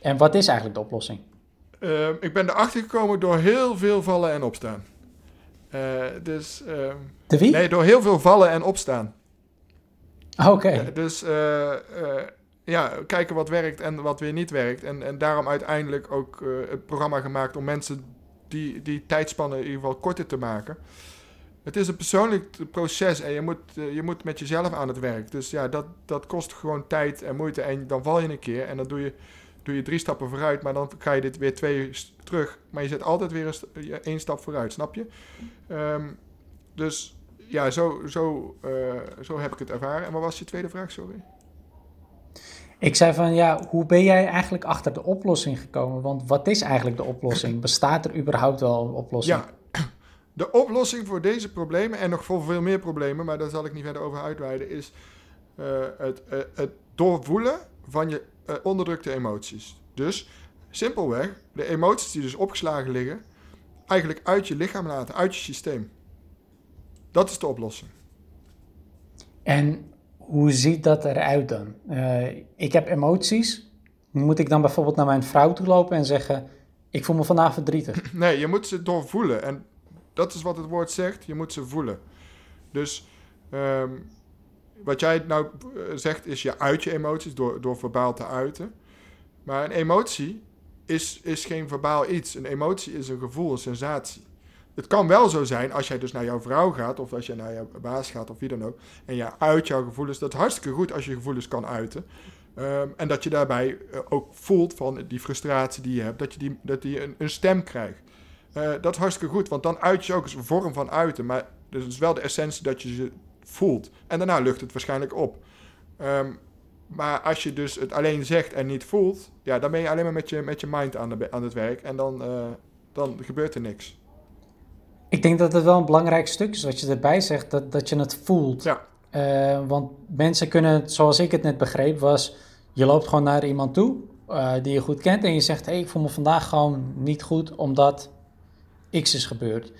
En wat is eigenlijk de oplossing? Uh, ik ben erachter gekomen door heel veel vallen en opstaan. Uh, dus, uh, de wie? Nee, door heel veel vallen en opstaan. Oké. Okay. dus eh, ja, kijken wat werkt en wat weer niet werkt. En, en daarom uiteindelijk ook het programma gemaakt om mensen die, die tijdspannen in ieder geval korter te maken. Het is een persoonlijk proces en je moet, uh, je moet met jezelf aan het werk. Dus ja, dat, dat kost gewoon tijd en moeite. En dan val je een keer en dan doe je, doe je drie stappen vooruit, maar dan ga je dit weer twee terug. Maar je zet altijd weer één stap vooruit, snap je? Um, dus ja, zo, zo, uh, zo heb ik het ervaren. En wat was je tweede vraag, sorry? Ik zei van ja, hoe ben jij eigenlijk achter de oplossing gekomen? Want wat is eigenlijk de oplossing? Bestaat er überhaupt wel een oplossing? Ja, de oplossing voor deze problemen en nog voor veel meer problemen, maar daar zal ik niet verder over uitweiden, is uh, het, uh, het doorvoelen van je uh, onderdrukte emoties. Dus simpelweg de emoties die dus opgeslagen liggen, eigenlijk uit je lichaam laten, uit je systeem. Dat is de oplossing. En hoe ziet dat eruit dan? Uh, ik heb emoties. Moet ik dan bijvoorbeeld naar mijn vrouw toe lopen en zeggen: Ik voel me vandaag verdrietig? Nee, je moet ze doorvoelen. En dat is wat het woord zegt: je moet ze voelen. Dus um, wat jij nou eh, zegt, is je uit je emoties door, door verbaal te uiten. Maar een emotie is, is geen verbaal iets. Een emotie is een gevoel, een sensatie. Het kan wel zo zijn als jij dus naar jouw vrouw gaat of als je naar jouw baas gaat of wie dan ook. En je uit jouw gevoelens. Dat is hartstikke goed als je gevoelens kan uiten. Um, en dat je daarbij uh, ook voelt van die frustratie die je hebt, dat je, die, dat die een, een stem krijgt. Uh, dat is hartstikke goed, want dan uit je ook eens een vorm van uiten. Maar dus het is wel de essentie dat je ze voelt. En daarna lucht het waarschijnlijk op. Um, maar als je dus het alleen zegt en niet voelt, ja, dan ben je alleen maar met je, met je mind aan, de, aan het werk en dan, uh, dan gebeurt er niks. Ik denk dat het wel een belangrijk stuk is wat je erbij zegt, dat, dat je het voelt. Ja. Uh, want mensen kunnen, zoals ik het net begreep, was je loopt gewoon naar iemand toe uh, die je goed kent en je zegt: hey, ik voel me vandaag gewoon niet goed omdat X is gebeurd.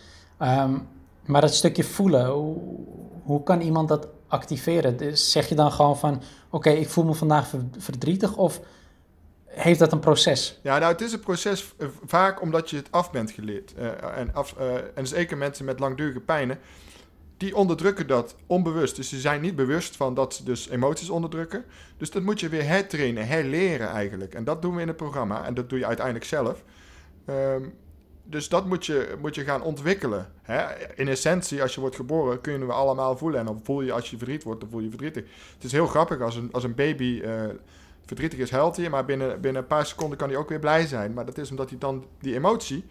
Um, maar dat stukje voelen, hoe, hoe, kan iemand dat activeren? Dus zeg je dan gewoon van: oké, ik voel me vandaag verdrietig of heeft dat een proces? Ja, nou, het is een proces vaak omdat je het af bent geleerd. Uh, en, af, en zeker mensen met langdurige pijnen die onderdrukken dat onbewust. Dus ze zijn niet bewust van dat ze dus emoties onderdrukken. Dus dat moet je weer hertrainen, herleren eigenlijk. En dat doen we in het programma. En dat doe je uiteindelijk zelf. Um, dus dat moet je, moet je gaan ontwikkelen. Hè? In essentie, als je wordt geboren, kunnen we allemaal voelen. En dan voel je als je verdriet wordt, dan voel je verdrietig. Het is heel grappig, als een, als een baby verdrietig is, huilt hij. Maar binnen, binnen een paar seconden kan hij ook weer blij zijn. Maar dat is omdat hij dan die emotie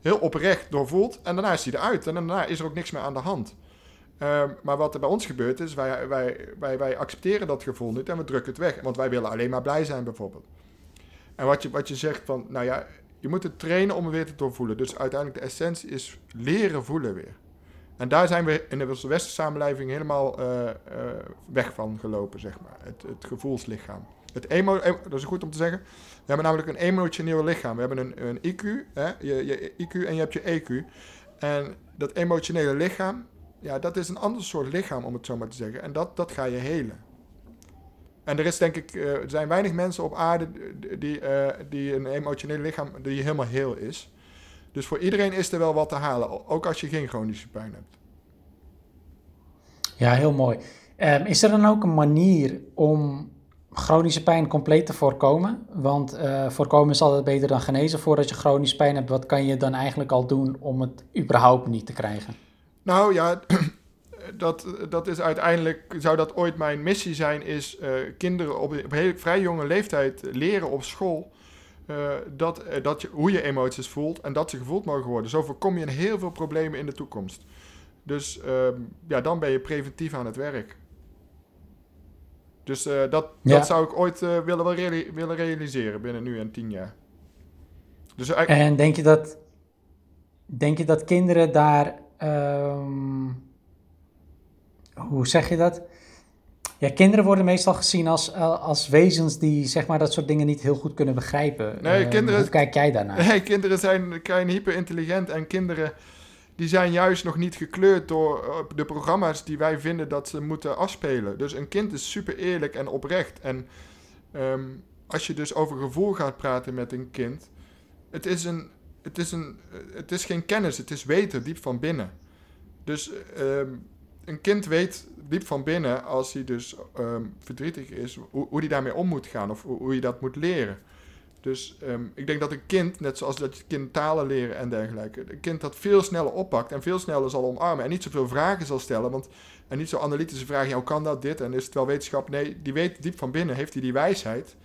heel oprecht doorvoelt. En daarna is hij eruit. En daarna is er ook niks meer aan de hand. Um, maar wat er bij ons gebeurt is, wij, wij, wij, wij accepteren dat gevoel niet en we drukken het weg. Want wij willen alleen maar blij zijn bijvoorbeeld. En wat je, wat je zegt van, nou ja, je moet het trainen om het weer te doorvoelen. Dus uiteindelijk de essentie is leren voelen weer. En daar zijn we in de westerse samenleving helemaal uh, uh, weg van gelopen, zeg maar. Het, het gevoelslichaam. Het emo, dat is goed om te zeggen. We hebben namelijk een emotioneel lichaam. We hebben een, een IQ, hè? Je, je IQ en je hebt je EQ. En dat emotionele lichaam, ja, dat is een ander soort lichaam, om het zo maar te zeggen. En dat, dat ga je helen. En er is denk ik, uh, er zijn weinig mensen op aarde die, uh, die een emotioneel lichaam die helemaal heel is. Dus voor iedereen is er wel wat te halen, ook als je geen chronische pijn hebt. Ja, heel mooi. Um, is er dan ook een manier om chronische pijn compleet te voorkomen? Want uh, voorkomen is altijd beter dan genezen. Voordat je chronische pijn hebt, wat kan je dan eigenlijk al doen om het überhaupt niet te krijgen? Nou ja, dat, dat is uiteindelijk, zou dat ooit mijn missie zijn, is uh, kinderen op een heel, vrij jonge leeftijd leren op school. Uh, dat, dat je, hoe je emoties voelt en dat ze gevoeld mogen worden. Zo voorkom je heel veel problemen in de toekomst. Dus ehm, ja, dan ben je preventief aan het werk. Dus dat, ja. dat zou ik ooit willen, reali willen realiseren binnen nu en tien jaar. Dus en denk je dat, denk je dat kinderen daar um, hoe zeg je dat? Ja, kinderen worden meestal gezien als, eh, als wezens die zeg maar, dat soort dingen niet heel goed kunnen begrijpen. Nee, uh, kinderen, hoe kijk jij daarnaar? Nee, kinderen zijn klein hyperintelligent en kinderen die zijn juist nog niet gekleurd door eh, de programma's die wij vinden dat ze moeten afspelen. Dus een kind is super eerlijk en oprecht. En um, als je dus over gevoel gaat praten met een kind, het is een het is, een, het is geen kennis, het is weten diep van binnen. Dus um, een kind weet diep van binnen, als hij dus um, verdrietig is, hoe, hoe hij daarmee om moet gaan of hoe, hoe je dat moet leren. Dus um, ik denk dat een kind, net zoals dat je kind talen leren en dergelijke, een kind dat veel sneller oppakt en veel sneller zal omarmen en niet zoveel vragen zal stellen. Want, en niet zo analytische vragen, ja, hoe kan dat, dit? En is het wel wetenschap? Nee, die weet diep van binnen, heeft hij die wijsheid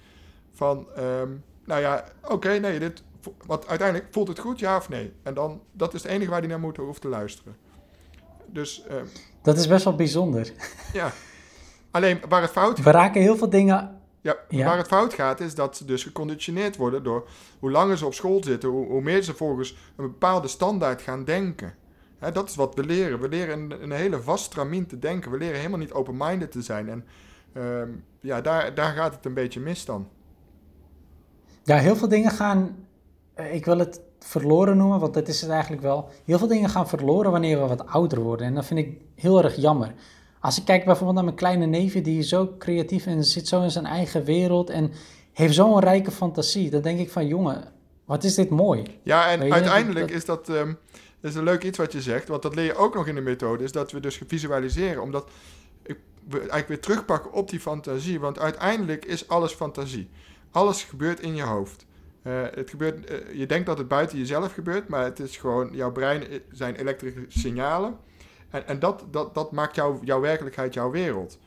van, um, nou ja, oké, okay, nee, dit, want uiteindelijk voelt het goed, ja of nee? En dan, dat is het enige waar hij naar moet hoeft te luisteren. Dus, uh, dat is best wel bijzonder. Ja. Alleen waar het fout. We raken heel veel dingen. Ja, ja, waar het fout gaat is dat ze dus geconditioneerd worden door hoe langer ze op school zitten, hoe, hoe meer ze volgens een bepaalde standaard gaan denken. Hè, dat is wat we leren. We leren een, een hele vast stramien te denken. We leren helemaal niet open-minded te zijn. En uh, ja, daar, daar gaat het een beetje mis dan. Ja, heel veel dingen gaan eh, ik wil het verloren noemen, want dat is het eigenlijk wel. Heel veel dingen gaan verloren wanneer we wat ouder worden. En dat vind ik heel erg jammer. Als ik kijk bijvoorbeeld naar mijn kleine neefje, die is zo creatief en zit zo in zijn eigen wereld en heeft zo'n rijke fantasie. Dan denk ik van, jongen, wat is dit mooi. Ja, en uiteindelijk is dat, um, dat is een leuk iets wat je zegt, want dat leer je ook nog in de methode, is dat we dus visualiseren. Omdat ik, we eigenlijk weer terugpakken op die fantasie, want uiteindelijk is alles fantasie. Alles gebeurt in je hoofd. Uh, het gebeurt, uh, je denkt dat het buiten jezelf gebeurt, maar het is gewoon, jouw brein eh, zijn elektrische signalen. En, en dat, dat, dat maakt jou, jouw werkelijkheid, jouw wereld.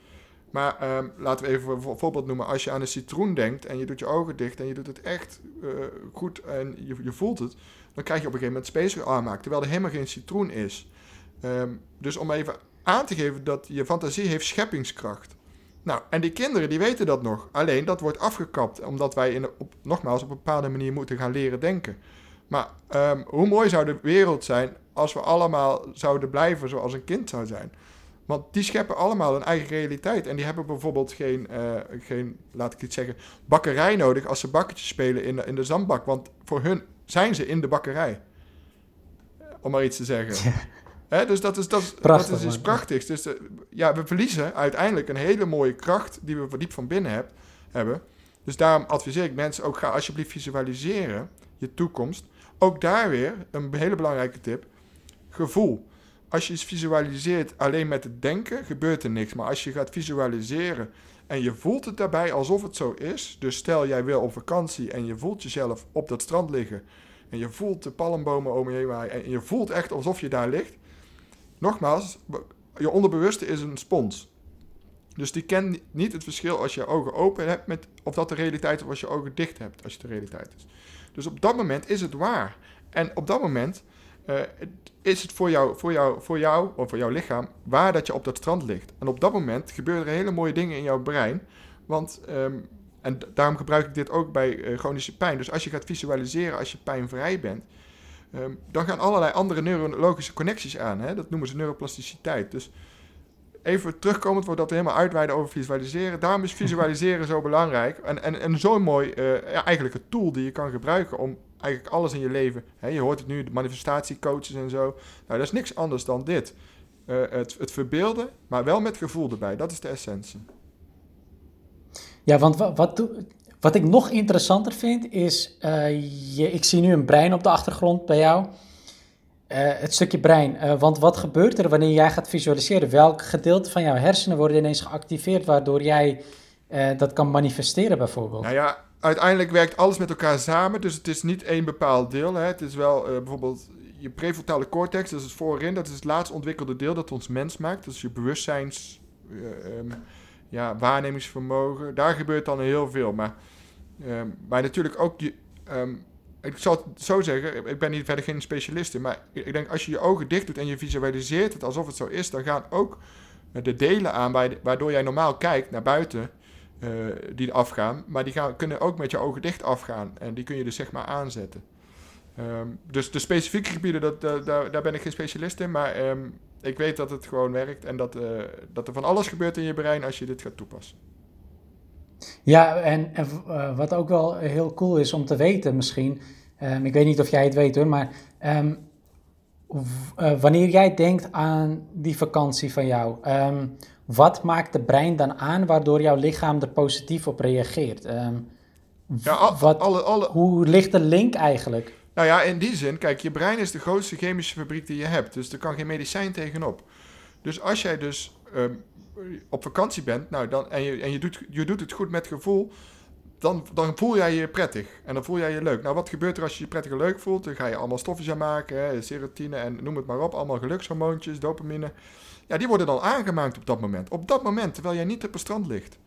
Maar um, laten we even een voorbeeld noemen. Als je aan een citroen denkt en je doet je ogen dicht en je doet het echt uh, goed en je, je voelt het, dan krijg je op een gegeven moment space aanmaak, terwijl er helemaal geen citroen is. Um, dus om even aan te geven dat je fantasie heeft scheppingskracht. Nou, en die kinderen die weten dat nog. Alleen dat wordt afgekapt, omdat wij in, nogmaals op een bepaalde manier moeten gaan leren denken. Maar um, hoe mooi zou de wereld zijn als we allemaal zouden blijven zoals een kind zou zijn? Want die scheppen allemaal een eigen realiteit. En die hebben bijvoorbeeld geen, uh, geen laat ik iets zeggen, bakkerij nodig als ze bakketjes spelen in de, in de zandbak. Want voor hun zijn ze in de bakkerij. Om maar iets te zeggen. Hè, dus dat is, dat, Prachtig, dat is iets prachtigs. Dus ja, we verliezen uiteindelijk een hele mooie kracht die we diep van binnen heb, hebben. Dus daarom adviseer ik mensen ook, ga alsjeblieft visualiseren, je toekomst. Ook daar weer een hele belangrijke tip, gevoel. Als je iets visualiseert alleen met het denken, gebeurt er niks. Maar als je gaat visualiseren en je voelt het daarbij alsof het zo is. Dus stel jij wil op vakantie en je voelt jezelf op dat strand liggen. En je voelt de palmbomen om je heen waaien. En je voelt echt alsof je daar ligt. Nogmaals, je onderbewuste is een spons. Dus die kent niet het verschil als je je ogen open hebt met of dat de realiteit is of als je ogen dicht hebt als het de realiteit is. Dus op dat moment is het waar. En op dat moment uh, is het voor jou, voor, jou, voor jou of voor jouw lichaam waar dat je op dat strand ligt. En op dat moment gebeuren er hele mooie dingen in jouw brein. Want, um, en daarom gebruik ik dit ook bij uh, chronische pijn. Dus als je gaat visualiseren als je pijnvrij bent, um, dan gaan allerlei andere neurologische connecties aan. Hè? Dat noemen ze neuroplasticiteit. Dus even terugkomend voordat we helemaal uitweiden over visualiseren. Daarom is visualiseren zo belangrijk. En, en, en zo'n mooi, uh, ja, eigenlijk een tool die je kan gebruiken om eigenlijk alles in je leven. Hè, je hoort het nu, de manifestatiecoaches en zo. Nou, dat is niks anders dan dit. Uh, het, het verbeelden, maar wel met gevoel erbij. Dat is de essentie. Ja, want wat, wat, ik nog interessanter vind is, uh, je, ik zie nu een brein op de achtergrond bij jou. Uh, het stukje brein. want wat gebeurt er wanneer jij gaat visualiseren? Welk gedeelte van jouw hersenen worden ineens geactiveerd waardoor jij dat kan manifesteren bijvoorbeeld? Nou ja, uiteindelijk werkt alles met elkaar samen. Dus het is niet één bepaald deel. Hè. Het is wel bijvoorbeeld je prefrontale cortex, dat is het voorin. Dat is het laatst ontwikkelde deel dat ons mens maakt. Dat is je bewustzijns... Uh, ja, waarnemingsvermogen. Daar gebeurt dan heel veel. Maar, um, natuurlijk ook... Je, um, ik zal het zo zeggen, ik ben niet verder geen specialist in, maar ik denk als je je ogen dicht doet en je visualiseert het alsof het zo is, dan gaan ook de delen aan waardoor jij normaal kijkt naar buiten, uh, die afgaan. Maar die gaan, kunnen ook met je ogen dicht afgaan. En die kun je dus zeg maar aanzetten. Um, dus de specifieke gebieden, dat, daar, daar ben ik geen specialist in. Maar um, ik weet dat het gewoon werkt. En dat, uh, dat er van alles gebeurt in je brein als je dit gaat toepassen. Ja, en, en wat ook wel heel cool is om te weten misschien. Um, ik weet niet of jij het weet hoor, maar wanneer jij denkt aan die vakantie van jou, wat maakt de brein dan aan waardoor jouw lichaam er positief op reageert? Ja, wat, alle, alle... Hoe ligt de link eigenlijk? Nou ja, in die zin, kijk, je brein is de grootste chemische fabriek die je hebt. Dus er kan geen medicijn tegenop. Dus als jij dus op vakantie bent nou, dan, en, je, en je, doet, je doet het goed met gevoel, dan, dan voel jij je prettig en dan voel jij je leuk. Nou, wat gebeurt er als je je prettig en leuk voelt? Dan ga je allemaal stofjes aanmaken, hè, serotine en noem het maar op. Allemaal gelukshormoontjes, dopamine. Ja, die worden dan aangemaakt op dat moment. Op dat moment, terwijl jij niet op het strand ligt.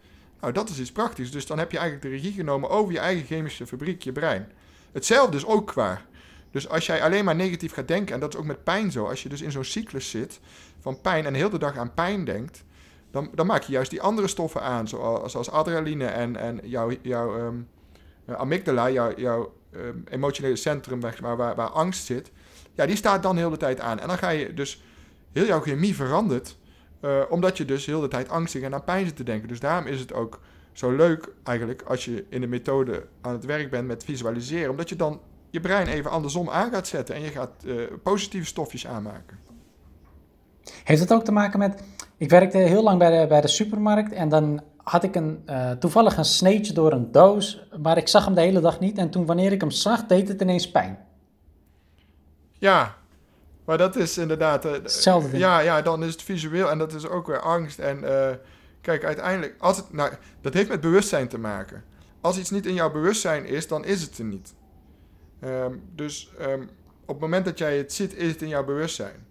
Nou, dat is iets praktisch. Dus dan heb je eigenlijk de regie genomen over je eigen chemische fabriek, je brein. Hetzelfde is ook qua. Dus als jij alleen maar negatief gaat denken, en dat is ook met pijn zo, als je dus in zo'n cyclus zit van pijn en heel de dag aan pijn denkt, dan, dan maak je juist die andere stoffen aan, zoals, zoals adrenaline en, en jouw, jouw um, amygdala, jouw, um, emotionele centrum waar, waar, waar angst zit. Ja, die staat dan heel de tijd aan. En dan ga je dus heel jouw chemie verandert. Uh, omdat je dus heel de tijd angstig en aan pijn zit te denken. Dus daarom is het ook zo leuk eigenlijk als je in de methode aan het werk bent met visualiseren. Omdat je dan je brein even andersom aan gaat zetten en je gaat uh, positieve stofjes aanmaken. Heeft het ook te maken met. Ik werkte heel lang bij de, bij de supermarkt en dan had ik een, uh, toevallig een sneetje door een doos, maar ik zag hem de hele dag niet. En toen wanneer ik hem zag, deed het ineens pijn. Ja, maar dat is inderdaad... Uh, Hetzelfde Ja, ja, dan is het visueel en dat is ook weer angst. En uh, kijk, uiteindelijk... Als het, nou, dat heeft met bewustzijn te maken. Als iets niet in jouw bewustzijn is, dan is het er niet. Um, dus um, op het moment dat jij het ziet, is het in jouw bewustzijn.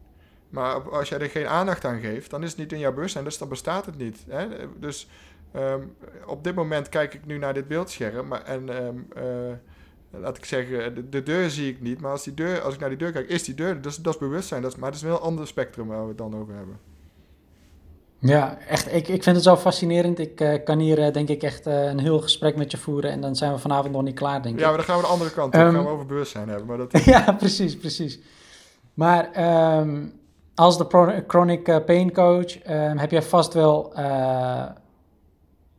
Maar als jij er geen aandacht aan geeft, dan is het niet in jouw bewustzijn. Dus dan bestaat het niet. Hè? Dus um, op dit moment kijk ik nu naar dit beeldscherm. Maar, en uh, laat ik zeggen, de, de, deur zie ik niet. Maar als, die deur, als ik naar die deur kijk, is die deur. Dat is, dat is bewustzijn. Dat is, maar dat is een ander spectrum waar we het dan over hebben. Ja, echt. Ik, ik vind het zo fascinerend. Ik uh, kan hier uh, denk ik echt uh, een heel gesprek met je voeren. En dan zijn we vanavond nog niet klaar, denk ik. Ja, maar dan gaan we de andere kant op. Um, gaan we over bewustzijn hebben. Maar dat... ja, precies, precies. Maar um, als de chronic pain coach ehm, heb jij vast wel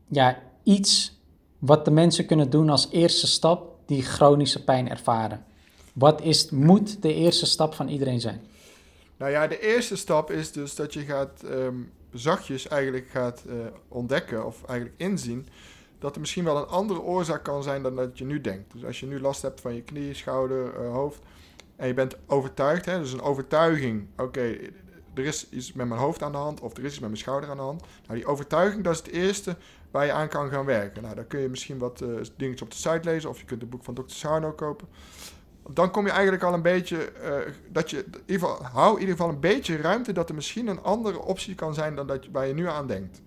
ja, iets wat de mensen kunnen doen als eerste stap die chronische pijn ervaren. Wat is, moet de eerste stap van iedereen zijn? Nou ja, de eerste stap is dus dat je gaat ehm, zachtjes eigenlijk gaat uh, ontdekken of eigenlijk inzien dat er misschien wel een andere oorzaak kan zijn dan dat je nu denkt. Dus als je nu last hebt van je knie, schouder, hoofd en je bent overtuigd, hè, dus een overtuiging, oké, er is iets met mijn hoofd aan de hand of er is iets met mijn schouder aan de hand. Nou, die overtuiging, dat is het eerste waar je aan kan gaan werken. Nou, dan kun je misschien wat uh, dingetjes op de site lezen of je kunt het boek van Dr. Sarno kopen dan kom je eigenlijk al een beetje, uh, dat je, hou in ieder geval een beetje ruimte dat er misschien een andere optie kan zijn dan dat, waar je nu aan denkt.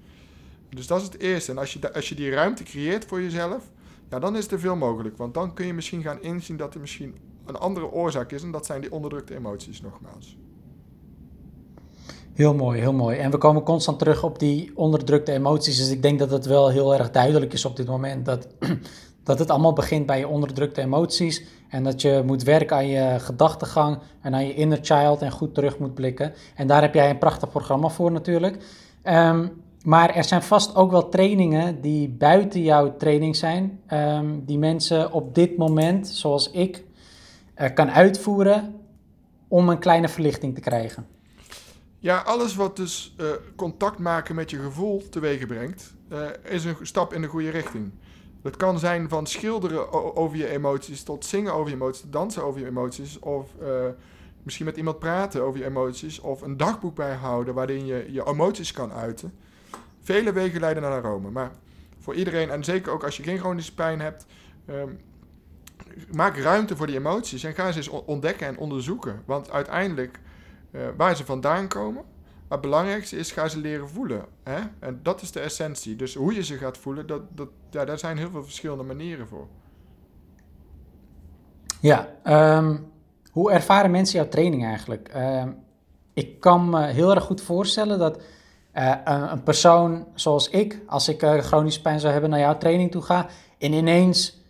Dus dat is het eerste. En als je, als je die ruimte creëert voor jezelf, ja, dan is er veel mogelijk. Want dan kun je misschien gaan inzien dat er misschien een andere oorzaak is. En dat zijn die onderdrukte emoties nogmaals. Heel mooi, heel mooi. En we komen constant terug op die onderdrukte emoties. Dus ik denk dat het wel heel erg duidelijk is op dit moment dat, dat het allemaal begint bij je onderdrukte emoties. En dat je moet werken aan je gedachtegang en aan je inner child en goed terug moet blikken. En daar heb jij een prachtig programma voor natuurlijk. Ehm, maar er zijn vast ook wel trainingen die buiten jouw training zijn, ehm, die mensen op dit moment, zoals ik, kan uitvoeren om een kleine verlichting te krijgen. Ja, alles wat dus uh, contact maken met je gevoel teweeg brengt, uh, is een stap in de goede richting. Dat kan zijn van schilderen over je emoties tot zingen over je emoties, dansen over je emoties of uh, misschien met iemand praten over je emoties of een dagboek bijhouden waarin je je emoties kan uiten. Vele wegen leiden naar Rome, maar voor iedereen en zeker ook als je geen chronische pijn hebt, um, maak ruimte voor die emoties en ga ze eens ontdekken en onderzoeken. Want uiteindelijk, uh, waar ze vandaan komen, maar het belangrijkste is, ga ze leren voelen. Hè? En dat is de essentie. Dus hoe je ze gaat voelen, dat, dat, ja, daar zijn heel veel verschillende manieren voor. Ja, um, hoe ervaren mensen jouw training eigenlijk? Um, ik kan me heel erg goed voorstellen dat uh, een persoon zoals ik, als ik uh, chronische pijn zou hebben, naar jouw training toe ga en ineens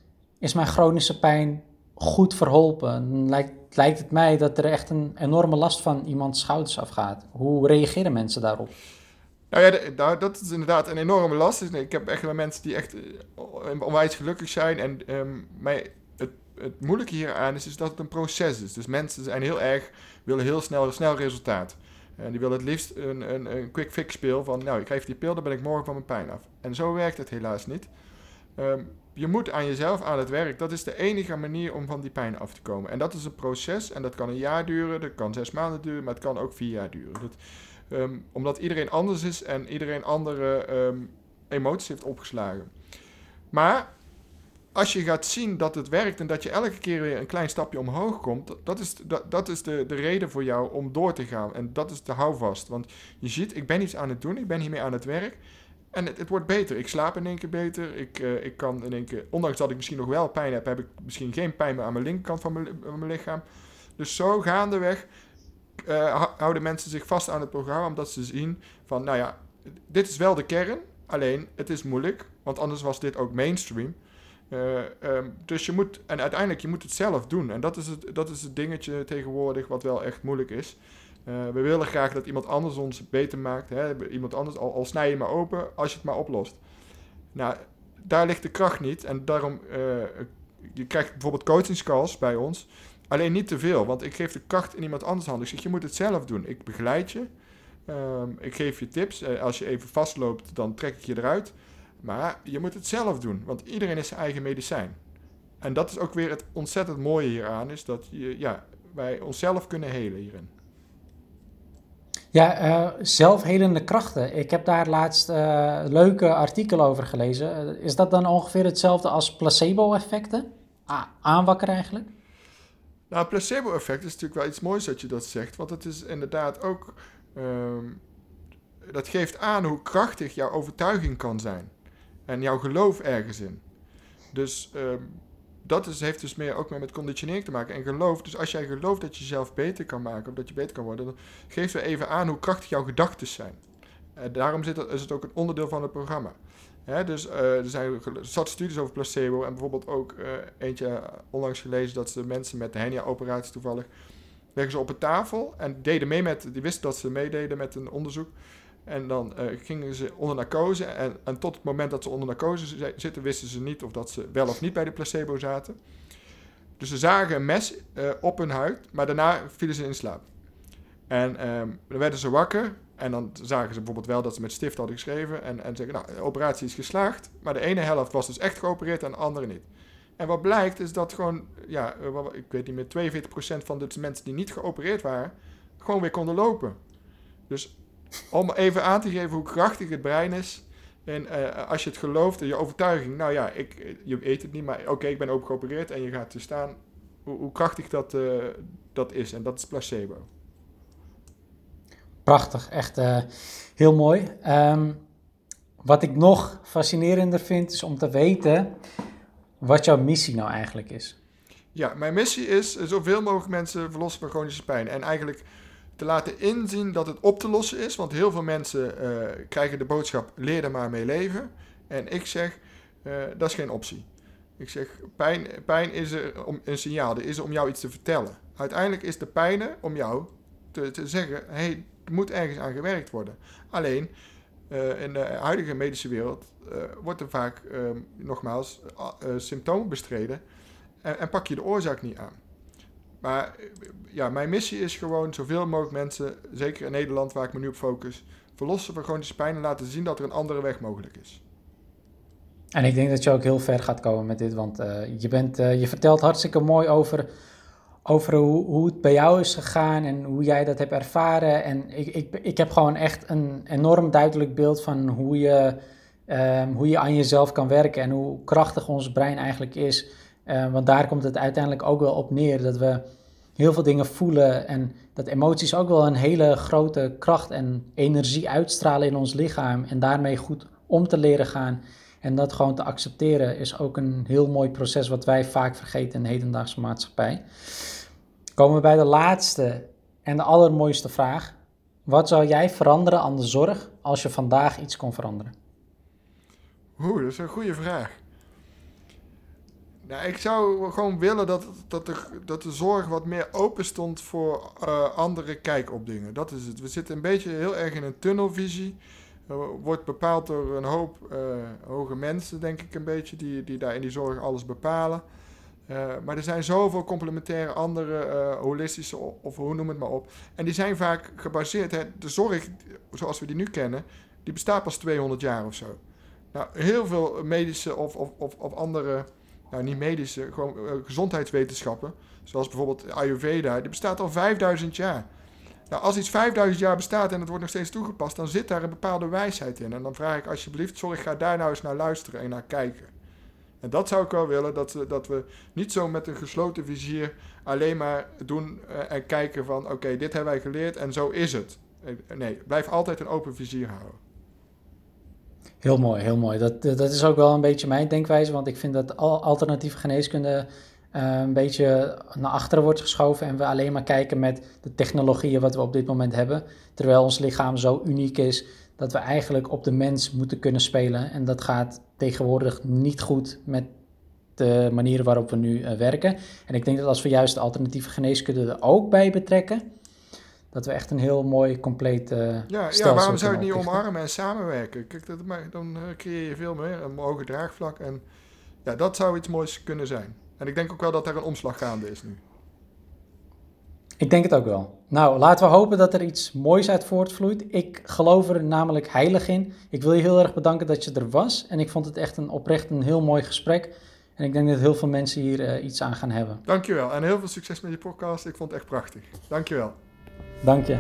is mijn chronische pijn goed verholpen. Lijkt lijkt het mij dat er echt een enorme last van iemands schouders afgaat. Hoe reageren mensen daarop? Nou ja, dat is inderdaad een enorme last. Dus ik heb echt wel mensen die echt eh, onwijs gelukkig zijn. En um, het, het moeilijke hieraan is, is dat het een proces is. Dus mensen zijn heel erg, willen heel snel, snel resultaat. En die willen het liefst een, een, een quick fix pil van, nou, ik geef die pil, dan ben ik morgen van mijn pijn af. En zo werkt het helaas niet. Um, je moet aan jezelf aan het werk. Dat is de enige manier om van die pijn af te komen. En dat is een proces en dat kan een jaar duren, dat kan zes maanden duren, maar het kan ook vier jaar duren. Dat, ehm, omdat iedereen anders is en iedereen andere um, emoties heeft opgeslagen. Maar als je gaat zien dat het werkt en dat je elke keer weer een klein stapje omhoog komt, dat is, dat is de, de reden voor jou om door te gaan. En dat is de houvast. Want je ziet, ik ben iets aan het doen, ik ben hiermee aan het werk. En het, het, wordt beter. Ik slaap in één keer beter. Ik, uh, ik kan in één keer, ondanks dat ik misschien nog wel pijn heb, heb ik misschien geen pijn meer aan mijn linkerkant van mijn, mijn lichaam. Dus zo gaandeweg uh, houden mensen zich vast aan het programma, omdat ze zien van, nou ja, dit is wel de kern, alleen het is moeilijk, want anders was dit ook mainstream. Uh, um, dus je moet, en uiteindelijk, je moet het zelf doen. En dat is het, dat is het dingetje tegenwoordig wat wel echt moeilijk is. Uh, we willen graag dat iemand anders ons beter maakt. Hè? Iemand anders, al, al snij je maar open, als je het maar oplost. Nou, daar ligt de kracht niet. En daarom, uh, je krijgt bijvoorbeeld coachingscalls bij ons. Alleen niet te veel, want ik geef de kracht in iemand anders handen. Ik zeg, je moet het zelf doen. Ik begeleid je. Um, ik geef je tips. Uh, als je even vastloopt, dan trek ik je eruit. Maar je moet het zelf doen, want iedereen is zijn eigen medicijn. En dat is ook weer het ontzettend mooie hieraan, is dat je, ja, wij onszelf kunnen helen hierin. Ja, uh, zelfhelende krachten. Ik heb daar laatst uh, leuke artikelen over gelezen. Uh, is dat dan ongeveer hetzelfde als placebo-effecten? Aanwakker eigenlijk? Nou, placebo-effect is natuurlijk wel iets moois dat je dat zegt. Want het is inderdaad ook... Um, dat geeft aan hoe krachtig jouw overtuiging kan zijn. En jouw geloof ergens in. Dus... Um, dat heeft dus meer ook meer met conditionering te maken en geloof. Dus als jij gelooft dat je jezelf beter kan maken, of dat je beter kan worden, dan geeft we even aan hoe krachtig jouw gedachten zijn. En daarom zit is het ook een onderdeel van het programma. dus uh, er zijn zat studies over placebo en bijvoorbeeld ook uh, eentje onlangs gelezen dat ze mensen met de hernia-operatie toevallig leggen ze op een tafel en deden mee met, die wisten dat ze meededen met een onderzoek. En dan uh, gingen ze onder narcose. En, en, tot het moment dat ze onder narcose zitten, wisten ze niet of dat ze wel of niet bij de placebo zaten. Dus ze zagen een mes uh, op hun huid, maar daarna vielen ze in slaap. En um, dan werden ze wakker. En dan zagen ze bijvoorbeeld wel dat ze met stift hadden geschreven. En, en zeggen, nou, de operatie is geslaagd. Maar de ene helft was dus echt geopereerd en de andere niet. En wat blijkt is dat gewoon, ja, ik weet niet meer, 42% van de mensen die niet geopereerd waren, gewoon weer konden lopen. Dus om even aan te geven hoe krachtig het brein is. En uh, als je het gelooft en je overtuiging, nou ja, ik, je eet het niet, maar oké, ik ben ook geopereerd en je gaat te staan. Hoe, hoe krachtig dat, uh, dat is. En dat is placebo. Prachtig, echt uh, heel mooi. Um, wat ik nog fascinerender vind, is om te weten wat jouw missie nou eigenlijk is. Ja, mijn missie is zoveel mogelijk mensen verlossen van chronische pijn. En eigenlijk te laten inzien dat het op te lossen is. Want heel veel mensen uh, krijgen de boodschap: leer er maar mee leven. En ik zeg: uh, dat is geen optie. Ik zeg: pijn, pijn is er om, een signaal, er is er om jou iets te vertellen. Uiteindelijk is de pijn er om jou te, te zeggen: hey, er moet ergens aan gewerkt worden. Alleen. Uh, in de huidige medische wereld wordt er vaak, nogmaals, symptomen bestreden en, en pak je de oorzaak niet aan. Maar ja, mijn missie is gewoon zoveel mogelijk mensen, zeker in Nederland waar ik me nu op focus, verlossen van chronische pijn en laten zien dat er een andere weg mogelijk is. En ik denk dat je ook heel ver gaat komen met dit, want uh, je, bent, uh, je vertelt hartstikke mooi over, over hoe, hoe het bij jou is gegaan en hoe jij dat hebt ervaren. En ik, ik, ik heb gewoon echt een enorm duidelijk beeld van hoe je, um, hoe je aan jezelf kan werken en hoe krachtig ons brein eigenlijk is. Uh, want daar komt het uiteindelijk ook wel op neer dat we heel veel dingen voelen en dat emoties ook wel een hele grote kracht en energie uitstralen in ons lichaam en daarmee goed om te leren gaan en dat gewoon te accepteren is ook een heel mooi proces wat wij vaak vergeten in de hedendaagse maatschappij. Komen we bij de laatste en de allermooiste vraag. Wat zou jij veranderen aan de zorg als je vandaag iets kon veranderen? Oeh, dat is een goede vraag. Nou, ik zou gewoon willen dat, dat, de, dat de zorg wat meer open stond voor uh, andere kijk op dingen. Dat is het. We zitten een beetje heel erg in een tunnelvisie. Wordt bepaald door een hoop uh, hoge mensen, denk ik een beetje, die, die daar in die zorg alles bepalen. maar er zijn zoveel complementaire andere holistische, of hoe noem het maar op. En die zijn vaak gebaseerd, hè, de zorg zoals we die nu kennen, die bestaat pas 200 jaar of zo. Nou, heel veel medische of, of, of, of andere nou niet medische, gewoon uh, gezondheidswetenschappen, zoals bijvoorbeeld Ayurveda, die bestaat al 5000 jaar. Nou, als iets 5000 jaar bestaat en het wordt nog steeds toegepast, dan zit daar een bepaalde wijsheid in. En dan vraag ik alsjeblieft, zorg, ga daar nou eens naar luisteren en naar kijken. En dat zou ik wel willen, dat we, dat we niet zo met een gesloten vizier alleen maar doen uh, en kijken van, oké, dit hebben wij geleerd en zo is het. Nee, blijf altijd een open vizier houden. Heel mooi, heel mooi. Dat, dat is ook wel een beetje mijn denkwijze, want ik vind dat alternatieve geneeskunde uh, een beetje naar achteren wordt geschoven en we alleen maar kijken met de technologieën wat we op dit moment hebben. Terwijl ons lichaam zo uniek is dat we eigenlijk op de mens moeten kunnen spelen. En dat gaat tegenwoordig niet goed met de manieren waarop we nu uh, werken. En ik denk dat als we juist de alternatieve geneeskunde er ook bij betrekken, dat we echt een heel mooi, compleet uh, ja, ja, waarom zou je het niet omarmen en samenwerken? Kijk, dat, dan uh, creëer je veel meer, een hoger draagvlak. En ja, dat zou iets moois kunnen zijn. En ik denk ook wel dat er een omslag gaande is nu. Ik denk het ook wel. Nou, laten we hopen dat er iets moois uit voortvloeit. Ik geloof er namelijk heilig in. Ik wil je heel erg bedanken dat je er was. En ik vond het echt een oprecht een heel mooi gesprek. En ik denk dat heel veel mensen hier uh, iets aan gaan hebben. Dankjewel. En heel veel succes met je podcast. Ik vond het echt prachtig. Dankjewel. Dank je.